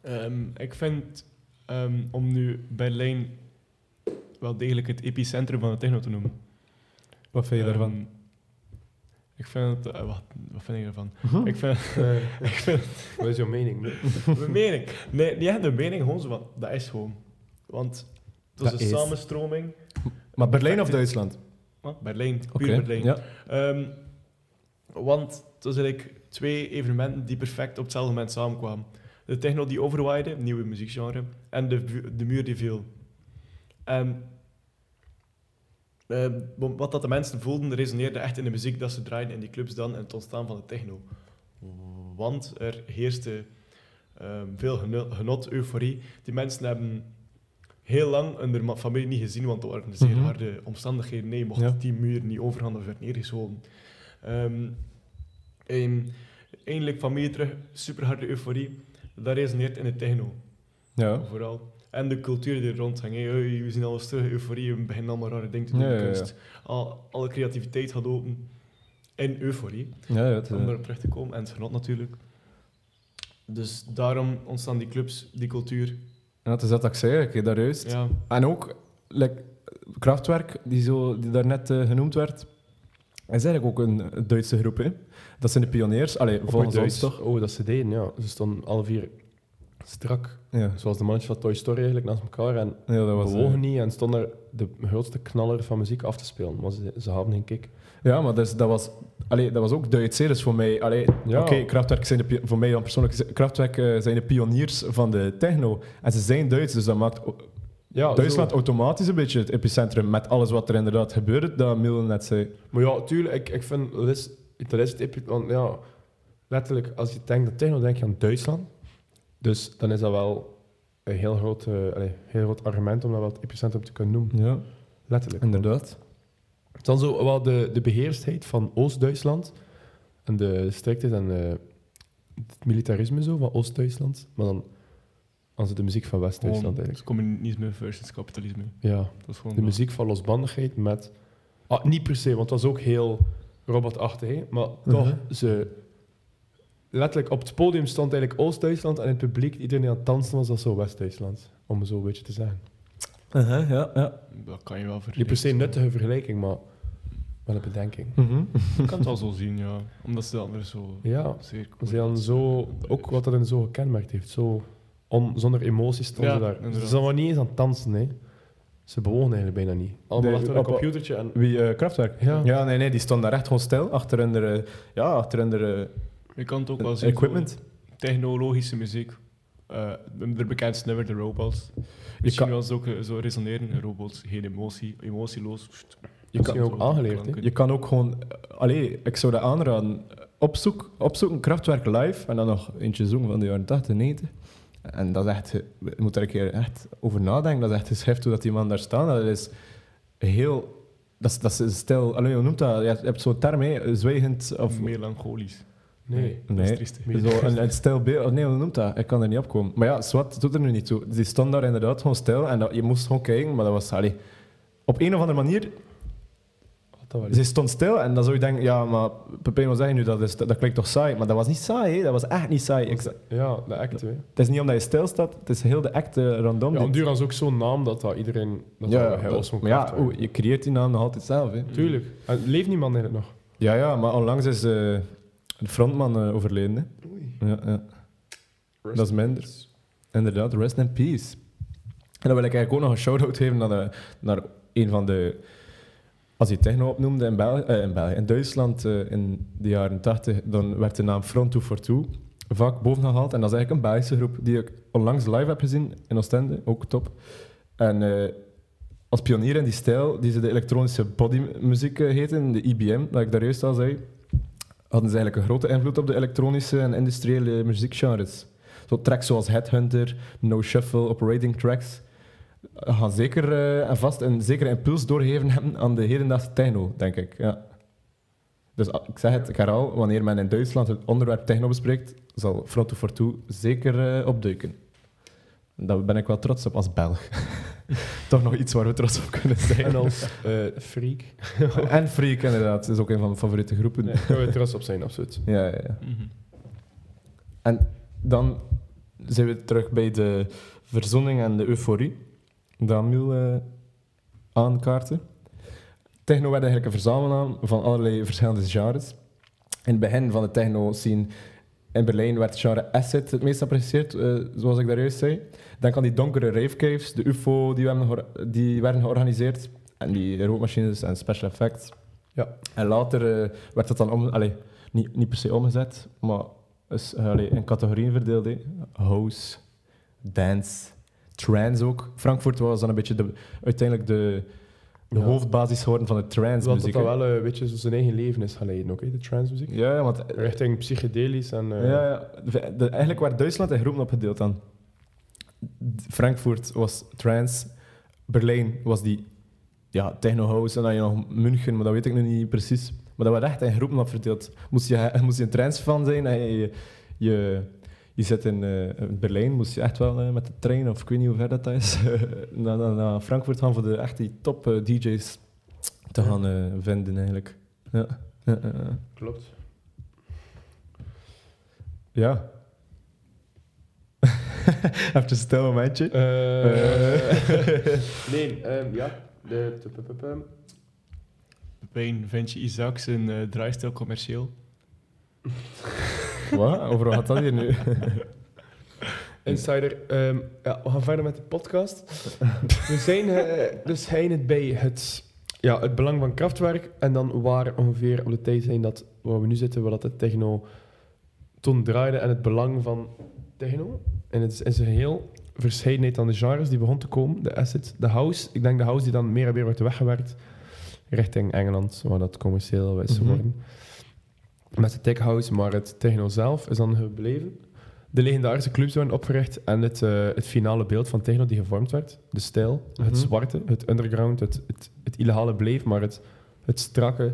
Ehm, ik vind, ehm, om nu Berlijn wel degelijk het epicentrum van de techno te noemen. Wat vind je daarvan? Ehm, ik vind het... eh, wat, wat vind ik ervan? Hm? Ik vind... ik vind Wat is jouw mening? mijn mening. Nee, niet echt de mening, gewoon zo van... Dat is gewoon. Want is Dat een is. samenstroming. Maar Berlijn of Duitsland? Wat? Berlijn, puur Berlijn. Ja. Ehm, want het was eigenlijk twee evenementen die perfect op hetzelfde moment samenkwamen. De techno die overwaaide, nieuwe muziekgenre, en de, de muur die viel. En eh, wat dat de mensen voelden, resoneerde echt in de muziek dat ze draaiden in die clubs dan en het ontstaan van de techno. Want er heerste ehm, veel geno- genot, euforie. Die mensen hebben heel lang ma- familie niet gezien, want er waren zeer Mhm. harde omstandigheden. Nee, je mocht Ja. die muur niet overgaan of werd neergeschoten. Ehm, en eindelijk familie terug, super harde euforie. Dat resoneert in de techno, Ja. vooral. En de cultuur die er rond hangt. Hey, we zien alles terug, euforie, we beginnen allemaal rare dingen te doen Ja, kunst. Al, alle creativiteit gaat open in euforie, Ja, ja, het, om eh, daarop terug te komen. En het genot natuurlijk. Dus daarom ontstaan die clubs, die cultuur. Ja, het is dat ik zei, ik, daar juist. Ja, En ook, like, Kraftwerk, die, zo, die daarnet eh, genoemd werd, is eigenlijk ook een, Duitse groep. Hè? Dat zijn de pioniers. Allee, volgens ons toch? Oh, dat ze deden, ja. Ze stonden alle vier strak, Ja, zoals de mannetjes van Toy Story eigenlijk, naast elkaar. En ja dat was... eh, bewogen niet en stonden er de grootste knaller van muziek af te spelen. Maar ze, ze hadden geen kick. Ja, maar dus, dat, was, allee, dat was ook Duits. hè. Dus voor mij, allee, Ja. oké, Kraftwerk zijn de, voor mij dan persoonlijk, Kraftwerk eh, zijn de pioniers van de techno. En ze zijn Duits, dus dat maakt Ja, Duitsland zo. automatisch een beetje het epicentrum met alles wat er inderdaad gebeurde, dat Miel net zei. Maar ja, tuurlijk, ik, ik vind dat is, dat is het Want ja, letterlijk, als je denkt aan techno, denk je aan Duitsland. Dus dan is dat wel een heel groot, allee, heel groot argument om dat wel het epicentrum te kunnen noemen. Ja, Letterlijk. inderdaad. Dan zo wel de, de beheerstheid van Oost-Duitsland. En de striktheid en eh, het militarisme zo van Oost-Duitsland. Maar dan als de muziek van West-Duitsland eigenlijk. communisme versus kapitalisme. Ja, Dat is gewoon de dat. muziek van losbandigheid met... Ah, niet per se, want het was ook heel robotachtig. Maar toch, Mhm. ze... Letterlijk, op het podium stond eigenlijk Oost-Duitsland en in het publiek, iedereen die aan het dansen was, dat zo West-Duitsland. Om het zo een beetje te zeggen. Uh-huh, ja, ja. Dat kan je wel vergelijken. Niet per se een nuttige vergelijking, maar wel een bedenking. Mhm. Je kan het wel zo zien, ja. Omdat ze de anderen zo Ja, zeer... ze hadden zo, ook wat dat hen zo gekenmerkt heeft. Zo on, zonder emoties stonden Ja, ze daar. inderdaad. Ze waren niet eens aan het dansen, hè. Ze bewogen eigenlijk bijna niet. Allemaal Nee, achter een computertje en... Wie, eh, Kraftwerk? Ja. ja, nee, nee, die stond daar echt gewoon stil, achter hun, eh, ja, achter hun eh, Je kan het ook wel zien. equipment. zo Technologische muziek. Eh, de bekendste nummer, de robots. Je Misschien kan, wel zo, ook, zo resoneren. Robots, geen emotie, emotieloos. Pst, Je kan ook aangeleerd, je kan ook gewoon, allee, ik zou dat aanraden, opzoek, opzoeken Kraftwerk live en dan nog eentje zoeken van de jaren 80, 90. En dat is echt, je moet er een keer echt over nadenken, dat is echt geschrift hoe dat die man daar staat. Dat is heel, dat is, dat is een stijl, allee, hoe noemt dat? Je hebt, zo'n term, hè, zwijgend of... Melancholisch. Nee. dat is Nee, triest. zo een, een stijl beeld. Nee, hoe noemt dat? Ik kan er niet op komen. Maar ja, Swat doet er nu niet toe. Die stond daar inderdaad gewoon stil en dat, je moest gewoon kijken, maar dat was... Allee, op een of andere manier, ze stond stil en dan zou je denken, ja, maar Pepijn, wat zeg je nu? Dat, is, dat, klinkt toch saai? Maar dat was niet saai, hè? Dat was echt niet saai. Ik, het Ja, de act, hè. is niet omdat je stil staat, het is heel de act eh, random. Ja, duur is ook zo'n naam dat, dat iedereen... Dat ja, dat, dat- maar ja, je creëert die naam nog altijd zelf. Hè? Tuurlijk. En leeft niemand eigenlijk nog? Ja, ja, maar onlangs is eh, de frontman eh, overleden. Hè? Ja, ja. Dat is minder. Inderdaad, rest in peace. En dan wil ik eigenlijk ook nog een shout-out geven naar, de, naar een van de... Als je techno opnoemde in, België, eh, in, België, in Duitsland eh, in de jaren 80, dan werd de naam Front 242 vaak boven gehaald. En dat is eigenlijk een Belgische groep die ik onlangs live heb gezien in Oostende. Ook top. En eh, als pionier in die stijl, die ze de elektronische bodymuziek heten, de IBM, dat ik daar juist al zei, hadden ze eigenlijk een grote invloed op de elektronische en industriële muziekgenres. Zo tracks zoals Headhunter, No Shuffle, Operating Tracks gaan zeker eh, en vast een zekere impuls doorgeven hebben aan de hedendaagse techno, denk ik. Ja. Dus ah, ik zeg het, ik herhaal, wanneer men in Duitsland het onderwerp techno bespreekt, zal Front 242 zeker eh, opduiken. Daar ben ik wel trots op als Belg. Toch nog iets waar we trots op kunnen zijn. En als eh, freak. en Freak, inderdaad. Dat is ook een van mijn favoriete groepen. Nee, kunnen we trots op zijn, absoluut. Ja, ja, ja. Mhm. En dan zijn we terug bij de verzoening en de euforie. Dat Miel eh aankaarten. Techno werd eigenlijk een verzamelnaam van allerlei verschillende genres. In het begin van de techno-scene in Berlijn werd het genre acid het meest geapprecieerd, eh, zoals ik daar juist zei. Denk aan die donkere ravecaves, de UFO die, we hebben geor- die werden georganiseerd. En die rookmachines en special effects. Ja. En later eh, werd dat dan om, allee, niet, niet per se omgezet, maar is, allee, in categorieën verdeeld. House, dance, trance ook. Frankfurt was dan een beetje de, uiteindelijk de, de Ja. hoofdbasis geworden van de Dat dat dat wel een beetje zo zijn eigen leven is gaan leiden, ook, hè, de transmuziek. Ja, ja, want... Richting psychedelisch en... eh, Ja, ja. De- de- eigenlijk werd Duitsland in groepen opgedeeld dan. Frankfurt was trance, Berlijn was die ja, techno-house en dan je nog München, maar dat weet ik nu niet precies. Maar dat werd echt in groepen opgedeeld. Moest je, moest je een trance-fan zijn en je, je, je zit in eh, in Berlijn, moest je echt wel eh, met de trein, of ik weet niet hoe ver dat is, naar, naar, naar Frankfurt gaan voor de echt die top eh, DJ's te Ja. gaan vinden eigenlijk. Ja. Klopt. Ja. Even een stil momentje. Eh, nee, ehm, ja. De, de- de- de- de- Pepijn, vind je Isaac zijn draaistijl commercieel? Wat? Over wat gaat dat hier nu? Insider, ehm, ja, we gaan verder met de podcast. we zijn eh, dus het bij het, ja, het belang van krachtwerk en dan waar ongeveer op de tijd zijn dat waar we nu zitten, waar dat de techno toen draaide en het belang van techno. En het is in zijn geheel verscheidenheid aan de genres die begon te komen. De acid, de house. Ik denk de house die dan meer en meer wordt weggewerkt richting Engeland, waar dat commercieel is geworden. Met de tech house, maar het techno zelf is dan gebleven. De legendarische clubs werden opgericht en het, eh, het finale beeld van techno die gevormd werd. De stijl, Mhm. het zwarte, het underground, het, het, het illegale bleef, maar het, het strakke.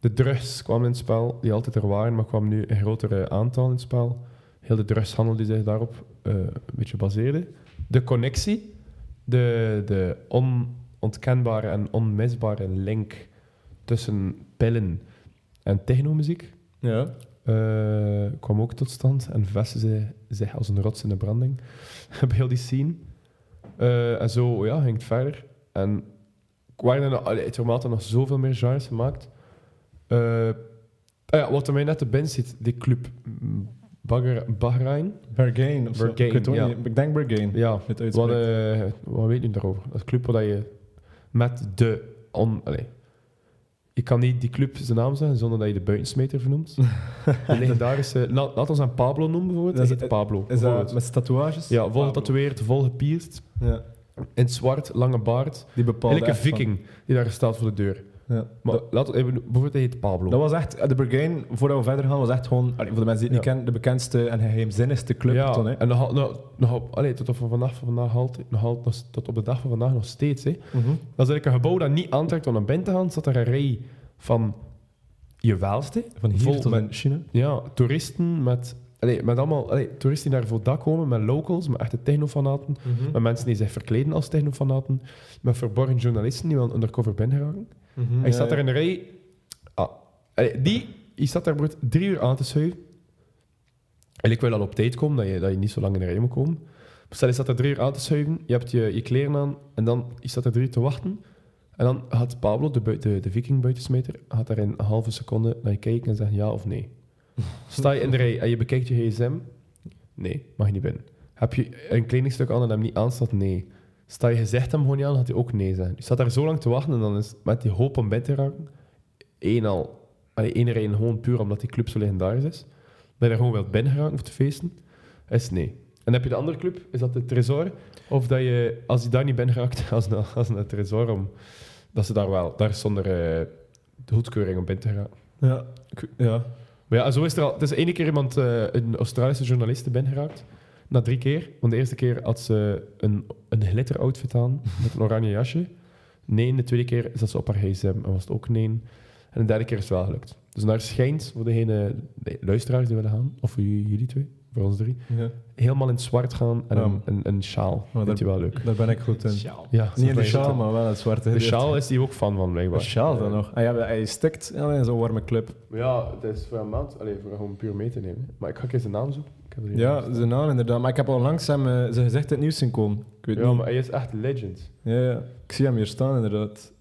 De drugs kwamen in het spel, die altijd er waren, maar kwamen nu een grotere aantal in het spel. Heel de drugshandel die zich daarop eh, een beetje baseerde. De connectie, de, de onontkenbare en onmisbare link tussen pillen en technomuziek Ja. eh, kwam ook tot stand en vestigde zich als een rots in de branding op heel die scene. Eh, en zo ja, ging het verder. En waren er nog, allee, zoveel meer genres gemaakt. Eh, ah ja, wat er mij net te binnen zit, die club Bagger, Bahrein. Bergain of zo. Bergain, ik, het ook ja. niet. ik denk Bergain. Ja, wat, wat weet je daarover? Dat is een club waar je met de... On, allee, je kan niet die club zijn naam zeggen zonder dat je de buitensmeter vernoemt. De legendarische... La, laat ons aan Pablo noemen bijvoorbeeld. Dat is- is Pablo. Is bijvoorbeeld. dat met tatoeages? Ja, vol getatoeëerd, vol gepierst. Ja. In het zwart, lange baard. Die bepaalde Eigenlijk een echt van- viking die daar staat voor de deur. Ja. Maar dat, laat, even, bijvoorbeeld, hij heet Pablo. dat was echt... De Bergain, voordat we verder gaan, was echt gewoon... allee, voor de mensen die het Ja. niet kennen, de bekendste en geheimzinnigste club ja, toen, hè. en nog, nog, nog, allee, tot, op vandaag, van vandaag, altijd- nog, nog, tot op de dag van vandaag nog steeds. Hè. Mhm. Dat is eigenlijk een gebouw dat niet aantrekt om naar binnen te gaan. Zat er een rij van je welste. Van hier Vol tot met- in China. Ja, toeristen met, allee, met allemaal allee, toeristen die daar voor dak komen, met locals, met echte technofanaten, met mensen die zich verkleden als technofanaten, met verborgen journalisten die wel undercover binnen geraken. Mhm. Je staat daar in de rij. Ah, allee, die, je staat daar bijvoorbeeld drie uur aan te schuiven. En ik wil al op tijd komen, dat je, dat je niet zo lang in de rij moet komen. Stel, je staat daar drie uur aan te schuiven, je hebt je, je kleren aan en dan je staat er drie uur te wachten. En dan gaat Pablo, de, bui- de, de viking buitensmeter, gaat daar in een halve seconde naar je kijken en zeggen ja of nee. Sta je in de rij en je bekijkt je gsm? Nee, mag je niet binnen. Heb je een kledingstuk aan en hem niet aanstaat? Nee. Sta je gezegd hem gewoon niet aan, gaat hij ook nee zeggen. Je staat daar zo lang te wachten en dan is met die hoop om binnen te raken, één al, allee, één reden gewoon puur omdat die club zo legendarisch is, dat je er gewoon wilt binnen geraken of te feesten, is nee. En heb je de andere club, is dat de Tresor? Of dat je, als je daar niet binnen raakt, als een, als een Tresor, om, dat ze daar wel, daar zonder eh, de goedkeuring om binnen te. Ja. Ja. Maar ja, zo is er al. Het is ene keer iemand, eh, een Australische journalist, binnen geraakt. Na drie keer. Want de eerste keer had ze een, een glitter-outfit aan met een oranje jasje. Nee, de tweede keer zat ze op haar gsm en was het ook nee. En de derde keer is het wel gelukt. Dus naar schijnt, voor degene, de luisteraars die willen gaan, of voor jullie, jullie twee, voor ons drie, ja. helemaal in het zwart gaan en Ja. een, een, een sjaal. Maar Vind je wel leuk? Daar ben ik goed in. Sjaal. Ja, Niet in de sjaal, maar wel het zwarte De sjaal is die ook fan van, De blijkbaar. sjaal dan nog. Ah, ja, hij stikt in zo'n warme club. Ja, het is voor een maand, alleen voor gewoon puur mee te nemen. Maar ik ga eens de naam zoeken. Heb Ja, zijn naam inderdaad. Maar ik heb al langs hem eh, zijn gezicht in het nieuws zien komen. Ik weet ja, niet. maar hij is echt legend. Ja, ja. Ik zie hem hier staan inderdaad.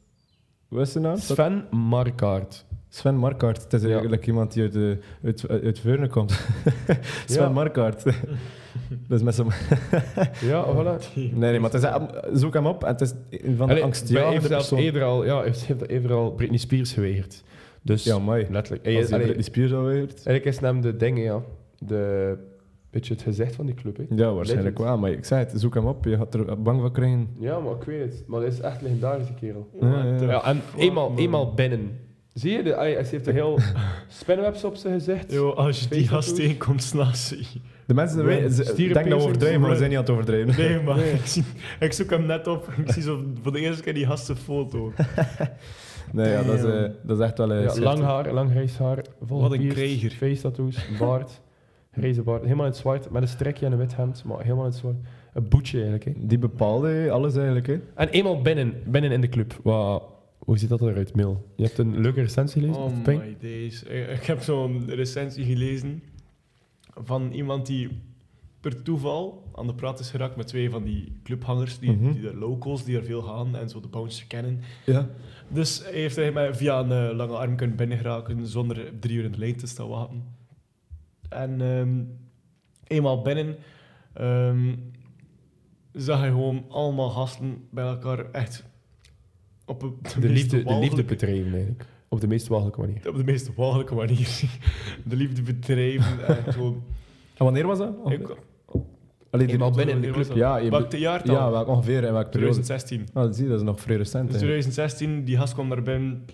Hoe is zijn naam? Sven Markaert. Sven Markaert. Het is Ja. eigenlijk iemand die uit, de, uit, uit Veurne komt. Sven Ja. Markaert. dus met zijn... Ja, voilà. Nee, nee, maar het is, zoek hem op. En het is een van de angstjagende heeft zelfs eerder al, ja, hij heeft eerder al Britney Spears geweigerd. Dus Ja, mooi. letterlijk. Hij Als is, hij Britney Spears al weert. eigenlijk is hem de dingen, ja. De, beetje het gezicht van die club. Hè. Ja, waarschijnlijk Legend. wel. Maar ik zei het, zoek hem op. Je gaat er bang van krijgen. Ja, maar ik weet het. Maar dat is echt een legendarische kerel. Ja, ja. Ja, en fuck, eenmaal, eenmaal binnen. Zie je? De, hij hij heeft een heel spinwebs op zijn gezicht. Yo, als je die gast tegenkomt s'nachts. De mensen weten- denken dat we overdrijven, maar we zijn niet aan het overdrijven. Nee, maar Nee. Ik, zie, ik zoek hem net op. Ik zie zo voor de eerste keer die gast zijn foto. Nee, ja, dat, is, eh, dat is echt wel... Ja, slecht. lang haar, lang grijs haar. Vol Wat een krijger. Face tattoos, baard. Grijze baard. Helemaal in het zwart. Met een strekje en een wit hemd. Maar helemaal in het zwart. Een boetje eigenlijk. Hè. Die bepaalde alles eigenlijk. Hè. En eenmaal binnen, binnen in de club. Wat, hoe ziet dat eruit, Mil? Je hebt een leuke recensie gelezen? Oh my days. Ik, heb zo'n recensie gelezen van iemand die per toeval aan de praat is geraakt met twee van die clubhangers, die, Mhm. die de locals die er veel gaan en zo de bouncer kennen. Ja. Dus hij heeft er maar via een eh, lange arm kunnen binnengeraken zonder drie uur in de lijn te staan wachten. En ehm, eenmaal binnen ehm, zag hij gewoon allemaal gasten bij elkaar echt op een, De meest liefde, de liefde bedrijven eigenlijk. Op de meest walgelijke manier. op de meest walgelijke manier. De liefde bedrijven en gewoon... En wanneer was dat? Ik, Allee, die- Eenmaal binnen in de club. Ja, je Welk jaartal? ja, welk ongeveer en welke periode? 2016. Ah, dat zie je, dat is nog vrij recent. Dus hè. 2016, die gast kwam daar binnen,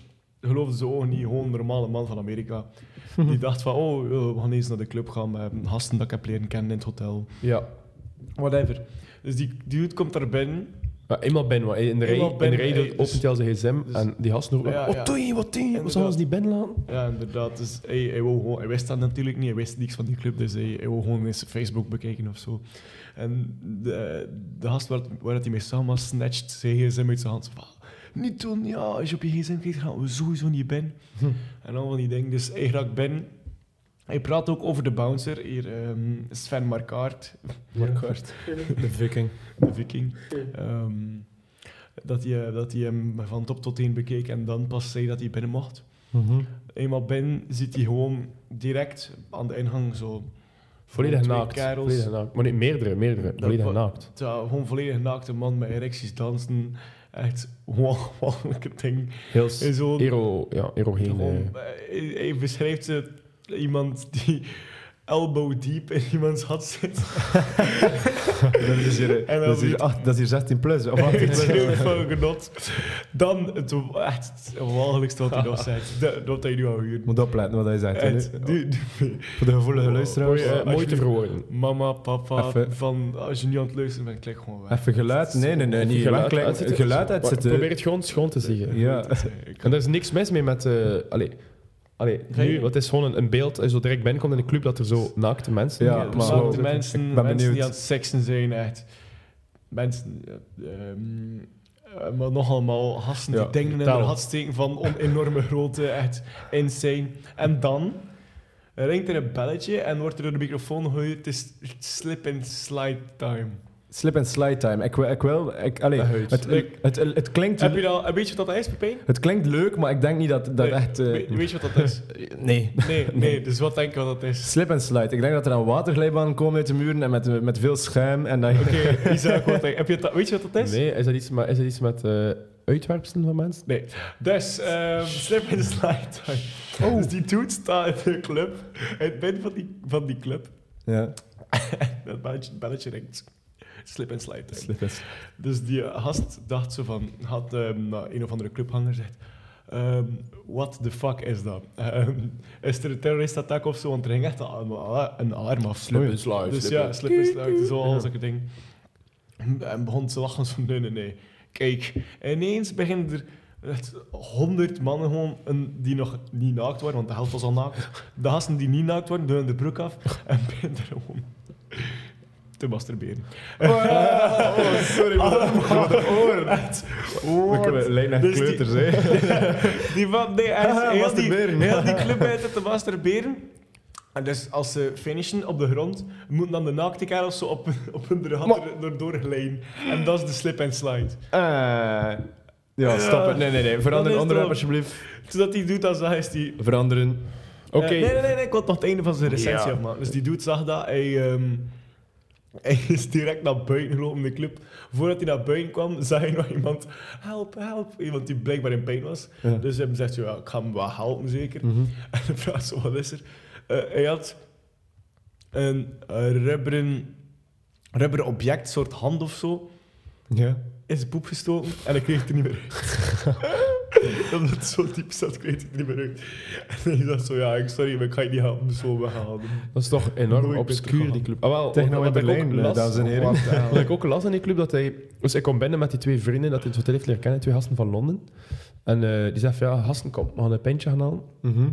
geloofde ze ogen niet, gewoon een normale man van Amerika. Die dacht van, oh, eh, we gaan eens naar de club gaan met gasten dat ik heb leren kennen in het hotel. Ja. Whatever. Dus die dude komt daar binnen. Maar eenmaal binnen, want in de rij, in de rij dus- opent hij al zijn gsm dus- en die gasten roepen, Ja, wat ja. doe je, wat doe je? We zullen ons niet binnen laten? Ja, inderdaad. Dus hij, hij, wou gewoon, hij wist dat natuurlijk niet, hij wist niks van die club, dus hij, hij wou gewoon eens Facebook bekijken of zo. En de, de gast waar, waar hij mee samen was, snatcht zijn gsm uit zijn hand. Van, niet doen, ja, als je op je gsm kijkt, gaan we sowieso niet binnen. Hm. En al van die dingen. Dus hij raakt binnen. Hij praat ook over de bouncer, hier ehm, Sven Markaert, Markaert. De viking. de viking. Ehm, dat, hij, dat hij hem van top tot teen bekeek en dan pas zei dat hij binnen mocht. Mhm. Eenmaal binnen ziet hij gewoon direct aan de ingang zo... Volledig naakt. kerels. Volledig naakt. Maar niet meerdere, meerdere. Volledig naakt. Ja, gewoon volledig naakte man met erecties dansen. Echt walgelijke ding. Heel zo, ero, ja, erogene. gewoon, eh, hij, beschrijft het, iemand die elbow deep in iemands had zit. Dat is hier, En dat is hier, ach, dat is hier 16 plus. Of Het 18 plus. van genot. Dan het echt het walgelijkste wat hij nog zegt. Dat, dat hij nu al huurt. Moet opletten wat hij zegt. nu. die- die- Voor de gevoelige luisteraars. Mooi, eh, mooi te verwoorden. Mama, papa, Even- van als je niet aan het luisteren bent, klik gewoon weg. Even geluid? Nee, nee, nee. Niet Geluid uitzetten. Geluid Maar uitzetten. Probeer het gewoon schoon te zeggen. Ja. En er is niks mis mee met... eh allee, allee, nu, wat is gewoon een, een beeld, als je zo direct binnenkomt in de club, dat er zo naakte mensen... Ja, Ja, maar- maar ik de mensen, ben mensen die aan het seksen zijn, echt. Mensen, eh, ehm, eh, maar nog allemaal gasten Ja, die dingen in hun steken van on enorme grootte, echt insane. En dan ringt er een belletje en wordt er door de microfoon gehoord, het is slip and slide time. Slip and slide time. Ik wil... Ik wil ik, allee, het, het, het, het klinkt, Heb je dat, weet je wat dat is, Pepijn? het klinkt leuk, maar ik denk niet dat dat Nee, echt... eh, weet, weet je wat dat is? nee. Nee, nee, dus wat denk je wat dat is? Slip and slide. Ik denk dat er een waterglijbaan komen uit de muren en met, met veel schuim. En dat je- Oké, Isaac, wat denk- heb je dat, weet je wat dat is? Nee, is dat iets, maar is dat iets met eh uitwerpselen van mensen? Nee. Dus, ehm slip in de slide time. Oh. Dus die dude staat in de club, in het midden van die, van die club. Ja. Dat belletje, belletje ringt. Slip en slide Dus die gast dacht zo van, had ehm, naar een of andere clubhanger gezegd, ehm, what the fuck is dat? Ehm, is er een terroristattack of zo? Want er ging echt een, een alarm af. Slip and slide, Dus slip ja, slip en slide, zo al Ja. zulke dingen. En begon te lachen zo, nee, nee, nee. Kijk, ineens beginnen er echt honderd mannen gewoon, een, die nog niet naakt waren, want de helft was al naakt. De gasten die niet naakt waren, doen de broek af en beginnen er gewoon te masturberen. Oh, sorry, Allemaal. oren. We kunnen lijkt naar Dus die- kleuters, hè. Die van, nee, hij is Ah, heel, die, heel die club uit te masturberen. En dus als ze finishen op de grond, moeten dan de naakte kerels zo op, op hun er, er doorglijden. En dat is de slip and slide. Eh, ja, stop het. Nee, nee, nee. Verander is onderwerp, alsjeblieft. Zodat hij doet, dan zag is die... Veranderen. Oké. Eh, nee, nee, nee, nee, ik wil nog het einde van zijn recensie Ja. afmaken. Dus die dude zag dat, hij, ehm, hij is direct naar buiten gelopen in de club. Voordat hij naar buiten kwam, zag hij nog iemand, help, help. Iemand die blijkbaar in pijn was. Ja. Dus hij zegt, ja, ik ga hem wel helpen zeker. Mhm. En hij vraagt zo, wat is er? Eh, hij had een eh, rubberen, rubberen object, soort hand of zo, Ja. in zijn poep gestoken en ik kreeg het er niet meer uit. Omdat het zo diep zat, ik het er niet meer uit. En ik dacht zo, ja, ik- sorry, maar ik ga je niet helpen, zo weghalen. Dat is toch enorm Nooit obscuur, die club. Ah, wel, Techno in ik ook Berlijn, dames en heren. Ik ook las in die club, dat hij... Dus ik kom binnen met die twee vrienden dat hij het hotel heeft leren kennen, twee gasten van Londen. En eh, die zegt van, ja, gasten, kom, we gaan een pintje gaan halen. Mhm.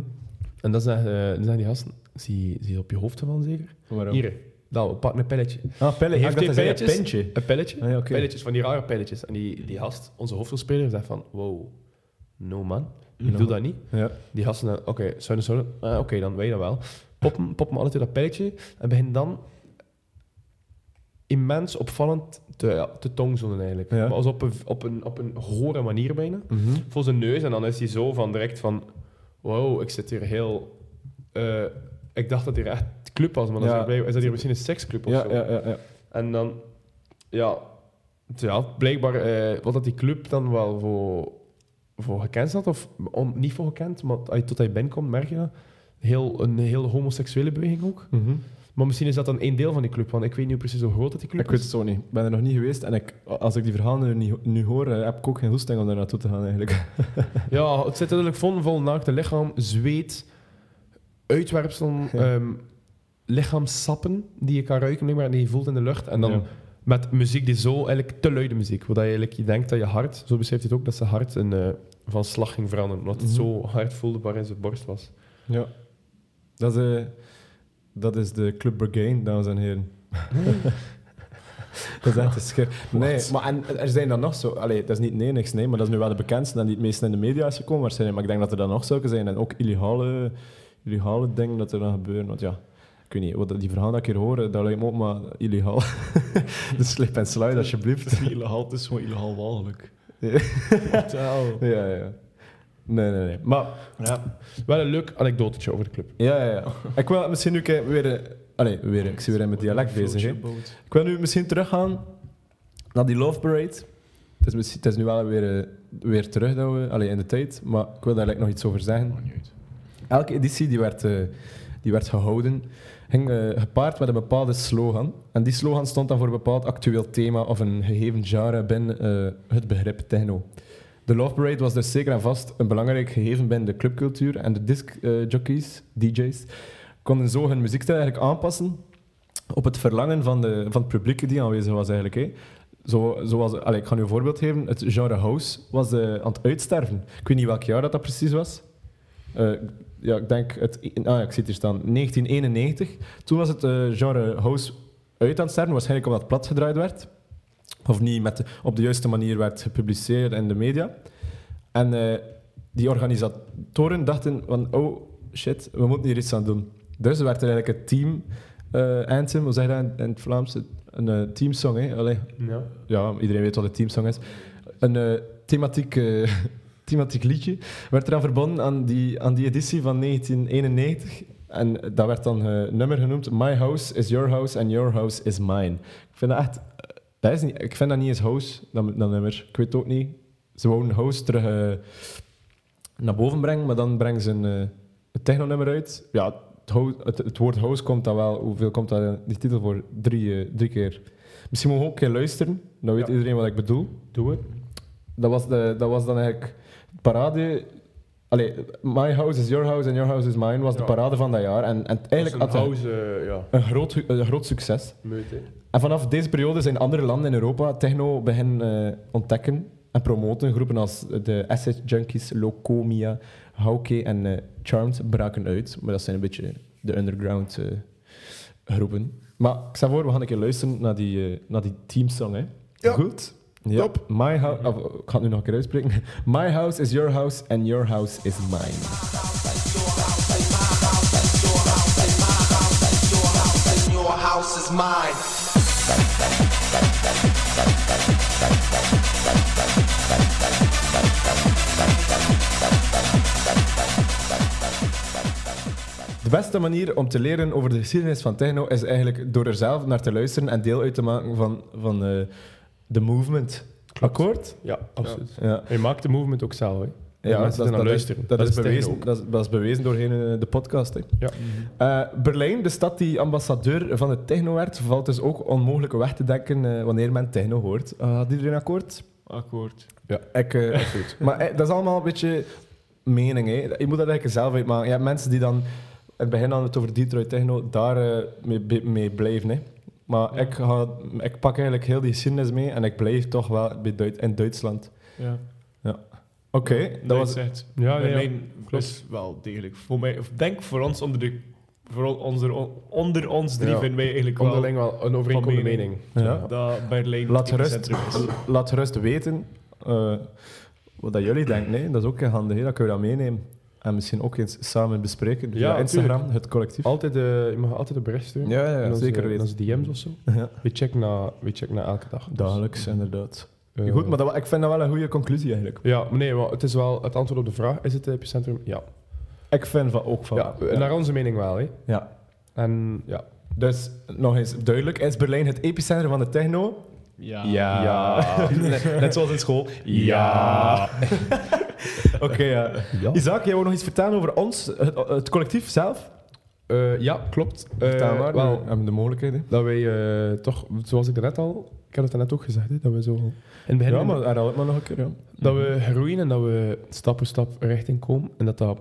En dan zeggen, eh, dan zeggen die gasten, zie, zie je op je hoofd van zeker? Waarom? Hier, dat, pak een pilletje. Ah, pelle. Heeft hij een pintje? Een. Ah, ja. Pilletjes, van die rare pilletjes. En die, die gast, onze hoofdrolspeler, zegt van, wow, no man, ik No. doe dat niet. Ja. Die gasten, eh, oké, zouden, ah, oké, dan weet je dat wel. Poppen, poppen alle twee dat pilletje en beginnen dan immens opvallend te, ja, te tongzoenen eigenlijk. Ja. Maar als op een, op, een, op een gore manier bijna. Mhm. Voor zijn neus en dan is hij zo van direct van, wow, ik zit hier heel... eh, ik dacht dat hier echt club was, maar dan Ja. is, dat hier misschien een seksclub of Ja, zo. ja, ja, ja. En dan, ja, ja blijkbaar eh, wat dat die club dan wel voor, voor gekend zat, of on- niet voor gekend, maar als je tot hij binnenkomt, merk je dat. Heel, een heel homoseksuele beweging ook. Mhm. Maar misschien is dat dan één deel van die club, want ik weet niet precies hoe groot dat die club Ik weet is. het zo niet. Ik ben er nog niet geweest en ik, als ik die verhalen nu, nu hoor, eh, heb ik ook geen hoesting om daar naartoe te gaan eigenlijk. Ja, het zit natuurlijk vol, vol naakte lichaam, zweet, uitwerpselen, Ja. ehm, lichaamssappen die je kan ruiken en die je voelt in de lucht. En dan Ja. met muziek die zo, eigenlijk te luide muziek, waar je eigenlijk je denkt dat je hart, zo beschrijft hij het ook, dat zijn hart een, eh, van slag ging veranderen, omdat het Mhm. zo hard voelde waar in zijn borst was. Ja. Dat is, eh, dat is de Club Brigade, dames en heren. dat is echt een schrik. Nee, maar en, er zijn dan nog zo... Allee, dat is niet nee, niks, nee, maar dat is nu wel de bekendste en die het meest in de media is gekomen waarschijnlijk. Maar ik denk dat er dan nog zulke zijn en ook illegale, illegale dingen dat er dan gebeuren. Want ja, ik weet niet, wat, die verhalen dat ik hier hoor, dat lijkt me ook maar illegaal. dus slip en slide, alsjeblieft. Het is niet illegaal, het is gewoon illegaal walgelijk. Ja, ja, ja. Nee, nee, nee. Maar Ja. Wel een leuk anekdotetje over de club. Ja, ja, ja. Ik wil misschien nu weer... Allee, weer, ik zie weer in mijn dialect bezig. hè. Ik wil nu misschien teruggaan naar die Love Parade. Het is, misschien- het is nu wel weer, eh, weer terug dat we, allee, in de tijd, maar ik wil daar eigenlijk nog iets over zeggen. Elke editie die werd, eh, die werd gehouden, ging eh, gepaard met een bepaalde slogan. En die slogan stond dan voor een bepaald actueel thema of een gegeven genre binnen eh, het begrip techno. De Love Parade was dus zeker en vast een belangrijk gegeven binnen de clubcultuur en de disc-jockeys, DJ's, konden zo hun muziekstijl eigenlijk aanpassen op het verlangen van, de, van het publiek die aanwezig was eigenlijk. Zo, zoals, allez, ik ga nu een voorbeeld geven. Het genre house was eh, aan het uitsterven. Ik weet niet welk jaar dat, dat precies was. Eh, ja, ik denk... Het, ah, ik zie het hier staan. 1991. Toen was het eh, genre house uit aan het sterven. Waarschijnlijk omdat het plat gedraaid werd. Of niet met op de juiste manier werd gepubliceerd in de media. En eh, die organisatoren dachten van... Oh, shit, we moeten hier iets aan doen. Dus er werd er eigenlijk een team eh anthem, hoe zeg je dat in, in het Vlaams? Een teamsong, hè? Allee, Ja. ja, iedereen weet wat een teamsong is. Een thematiek, thematiek liedje werd eraan verbonden aan die, aan die editie van 1991. En dat werd dan een nummer genoemd My House is Your House and Your House is Mine. Ik vind dat echt... eh, Dat is niet, ik vind dat niet eens house, dat, dat nummer. Ik weet het ook niet. Ze wouden house terug eh, naar boven brengen, maar dan brengen ze een, eh, techno-nummer uit. Ja, het, hou- het, het woord house komt dan wel... Hoeveel komt dat in die titel voor? Drie, eh, drie keer. Misschien mogen we ook een keer luisteren. Dan weet Ja. iedereen wat ik bedoel. Doe het. Dat was, de, dat was dan eigenlijk parade... Allee, My House is Your House and Your House is Mine was de parade van dat jaar. En, en eigenlijk had een house, eh, ja, een groot, een groot succes. meut. En vanaf deze periode zijn andere landen in Europa techno beginnen eh, ontdekken en promoten. Groepen als de Asset Junkies, Locomia, Hauke en eh, Charmed braken uit. Maar dat zijn een beetje de underground groepen. Maar ik stel voor, we gaan een keer luisteren naar die, naar die teamsong. Hè. Ja. Goed? Ja. My house, of, ik ga het nu nog een keer uitspreken. My house is your house and your house is mine. Your house is mine. De beste manier om te leren over de geschiedenis van techno is eigenlijk door er zelf naar te luisteren en deel uit te maken van, van eh, de movement. Akkoord? Ja, absoluut. Ja. Je maakt de movement ook zelf, hè. Ja, mensen dat, naar dat, luisteren. Is, dat, Dat is bewezen, dat, is, bewezen doorheen eh, de podcast. Hè. Ja. Eh, Berlijn, de stad die ambassadeur van de techno werd, valt dus ook onmogelijk weg te denken eh, wanneer men techno hoort. Uh, had iedereen akkoord? Akkoord. Ja, ik, goed. Maar dat is allemaal een beetje mening. Hè. Je moet dat eigenlijk zelf uitmaken. Je hebt mensen die dan... In het begin hadden we het over Detroit Techno, daar eh, mee, mee blijven. Hè. Maar ik, ga, ik pak eigenlijk heel die geschiedenis mee en ik blijf toch wel bij in Duitsland. Ja. Oké, dat was... Zegt. Ja, nee, ja. Berlijn is wel degelijk. Voor mij, of denk voor ons onder de... Voor onder, onder ons drie Ja. vinden wij eigenlijk wel Onderling wel een overeenkomende Van mening. mening. Ja. dat Berlijn Laat het is. laat gerust weten eh, wat dat jullie denken. Hè. Dat is ook handig. Hè. Dat kun je dat meenemen. En misschien ook eens samen bespreken. Via Ja, Instagram, tuurlijk. het collectief. Altijd, eh, je mag altijd een bericht sturen. Ja, zeker en weten. onze DM's of zo. Ja. We checken na, we checken na elke dag. Dus, Dagelijks, inderdaad. eh, Goed, maar dat, ik vind dat wel een goede conclusie eigenlijk. Ja, maar nee, maar het is wel het antwoord op de vraag. Is het het epicentrum? Ja. Ik vind van ook van. ja, Naar onze mening wel, hè. Ja. En ja. Dus nog eens duidelijk: is Berlijn het epicentrum van de techno? Ja. Ja. net, net zoals in school. Ja. Oké, ja. Ja. Isaac, jij wil nog iets vertellen over ons, het, het collectief zelf? Eh, ja, klopt. Eh, Vertel maar. wel, we hebben de mogelijkheid. hè. dat wij eh, toch, zoals ik daarnet al, ik heb het daarnet ook gezegd, hè, dat we zo in het begin Ja, maar herhaal het maar nog een keer. Ja. dat we groeien en dat we stap voor stap richting komen en dat dat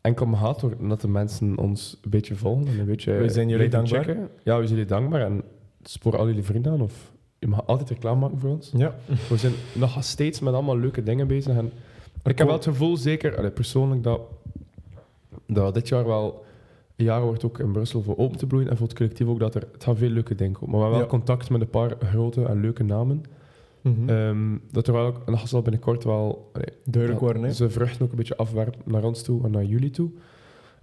enkel maar gaat doordat de mensen ons een beetje volgen en een beetje Wij zijn jullie dankbaar. checken. Ja, we zijn jullie dankbaar en spoor al jullie vrienden aan of je mag altijd reclame maken voor ons. Ja. We zijn nog steeds met allemaal leuke dingen bezig. En ik heb wel het gevoel, zeker allee, persoonlijk, dat, dat dit jaar wel een jaar wordt ook in Brussel voor open te bloeien. En voor het collectief ook dat er het gaan veel leuke dingen komen. Maar we hebben wel Ja. contact met een paar grote en leuke namen. Mhm. Ehm, dat er wel ook, en dat zal binnenkort wel allee, Duidelijk worden. hè. ze vruchten ook een beetje afwerpen naar ons toe en naar jullie toe.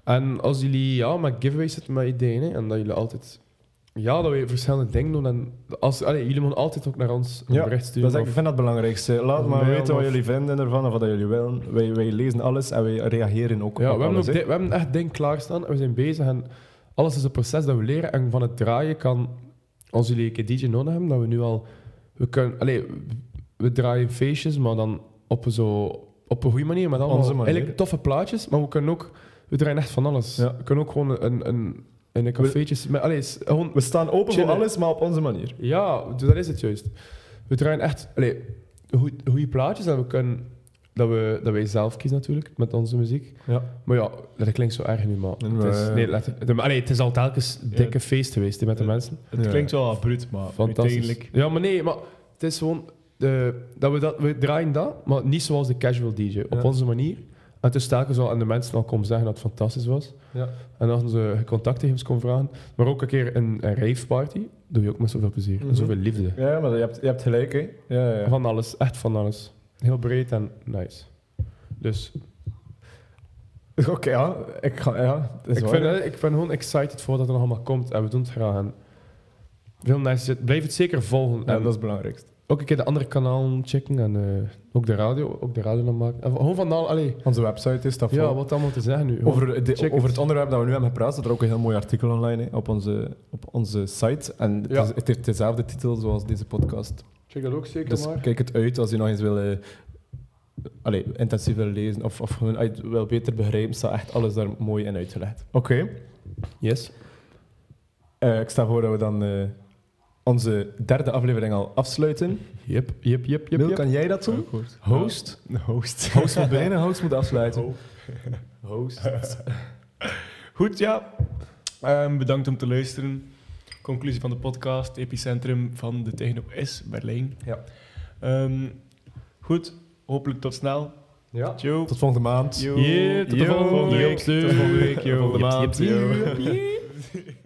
En als jullie ja, met giveaways zitten met ideeën hè, en dat jullie altijd ja, dat we verschillende dingen doen en als, allee, jullie moeten altijd ook naar ons Ja, bericht Dat sturen. is, ik of- vind dat het belangrijkste. Laat maar weten wat jullie vinden ervan of wat jullie willen. Wij, wij lezen alles en wij reageren ook Ja, op we hebben, alles. di- we hebben echt dingen klaarstaan en we zijn bezig. En alles is een proces dat we leren. En van het draaien kan, als jullie een keer DJ nodig hebben, dat we nu al... We, kunnen, allee, we draaien feestjes, maar dan op, een zo, op een goede manier. Met allemaal Onze manier. eigenlijk toffe plaatjes, maar we kunnen ook... We draaien echt van alles. Ja. We kunnen ook gewoon een, een, in een allee, is gewoon, We staan open Chillen. voor alles, maar op onze manier. ja, dus dat is het juist. We draaien echt allee, goede plaatjes en we kunnen... Dat, we, dat wij zelf kiezen natuurlijk, met onze muziek. Ja. Maar ja, dat klinkt zo erg nu, maar Nee, het, is, maar- nee, let- allee, het is al telkens een dikke feest geweest met de mensen. Het Ja. klinkt wel abruut, maar Fantastisch. uiteindelijk... Ja, maar nee, maar het is gewoon... De, dat we, dat, we draaien dat, maar niet zoals de casual DJ. Op Ja. onze manier. En het is telkens al aan de mensen al komen zeggen dat het fantastisch was. Ja. En als ze contactgegevens komen vragen. Maar ook een keer een, een rave party. Doe je ook met zoveel plezier. Mhm. En zoveel liefde. Ja, maar je hebt, je hebt gelijk, hè. Ja, ja, ja. Van alles. Echt van alles. Heel breed en nice. Dus Oké, ja. Ik, ga, ja ik, waar, vind, hè. ik ben gewoon excited voor dat het nog allemaal komt. En we doen het graag. En veel nice. Blijf het zeker volgen. Ja, en dat is het belangrijkste. Ook een keer de andere kanalen checken. En eh, ook de radio. Ook de radio dan maken. En gewoon van al... Allee, Onze website is dat ja, wat allemaal te zeggen nu. Over, de- over het. onderwerp dat we nu hebben gepraat, staat er ook een heel mooi artikel online hè, op, onze, op onze site. En het, Ja. is, het heeft dezelfde titel zoals deze podcast. Check dat ook zeker Dus maar. kijk het uit als je nog eens wil, eh, allee, intensief wil lezen of, of gewoon uit wil beter begrijpen, staat echt alles daar mooi in uitgelegd. Oké, Yes. eh, ik stel voor dat we dan eh, onze derde aflevering al afsluiten. Yep, yep, yep, yep. Wil, yep. kan jij dat doen? Host? Ja, host. Host moet beginnen, host moet afsluiten. Host. Goed, ja. Ehm, bedankt om te luisteren. Conclusie van de podcast. Epicentrum van de techno is Berlijn. Ja. Ehm, goed, hopelijk tot snel. Ja. Yo. Tot volgende maand. Yo. Yeah, tot de Yo. volgende week. Tot de volgende week. Yo. Volgende maand. Yo. Yep, yep.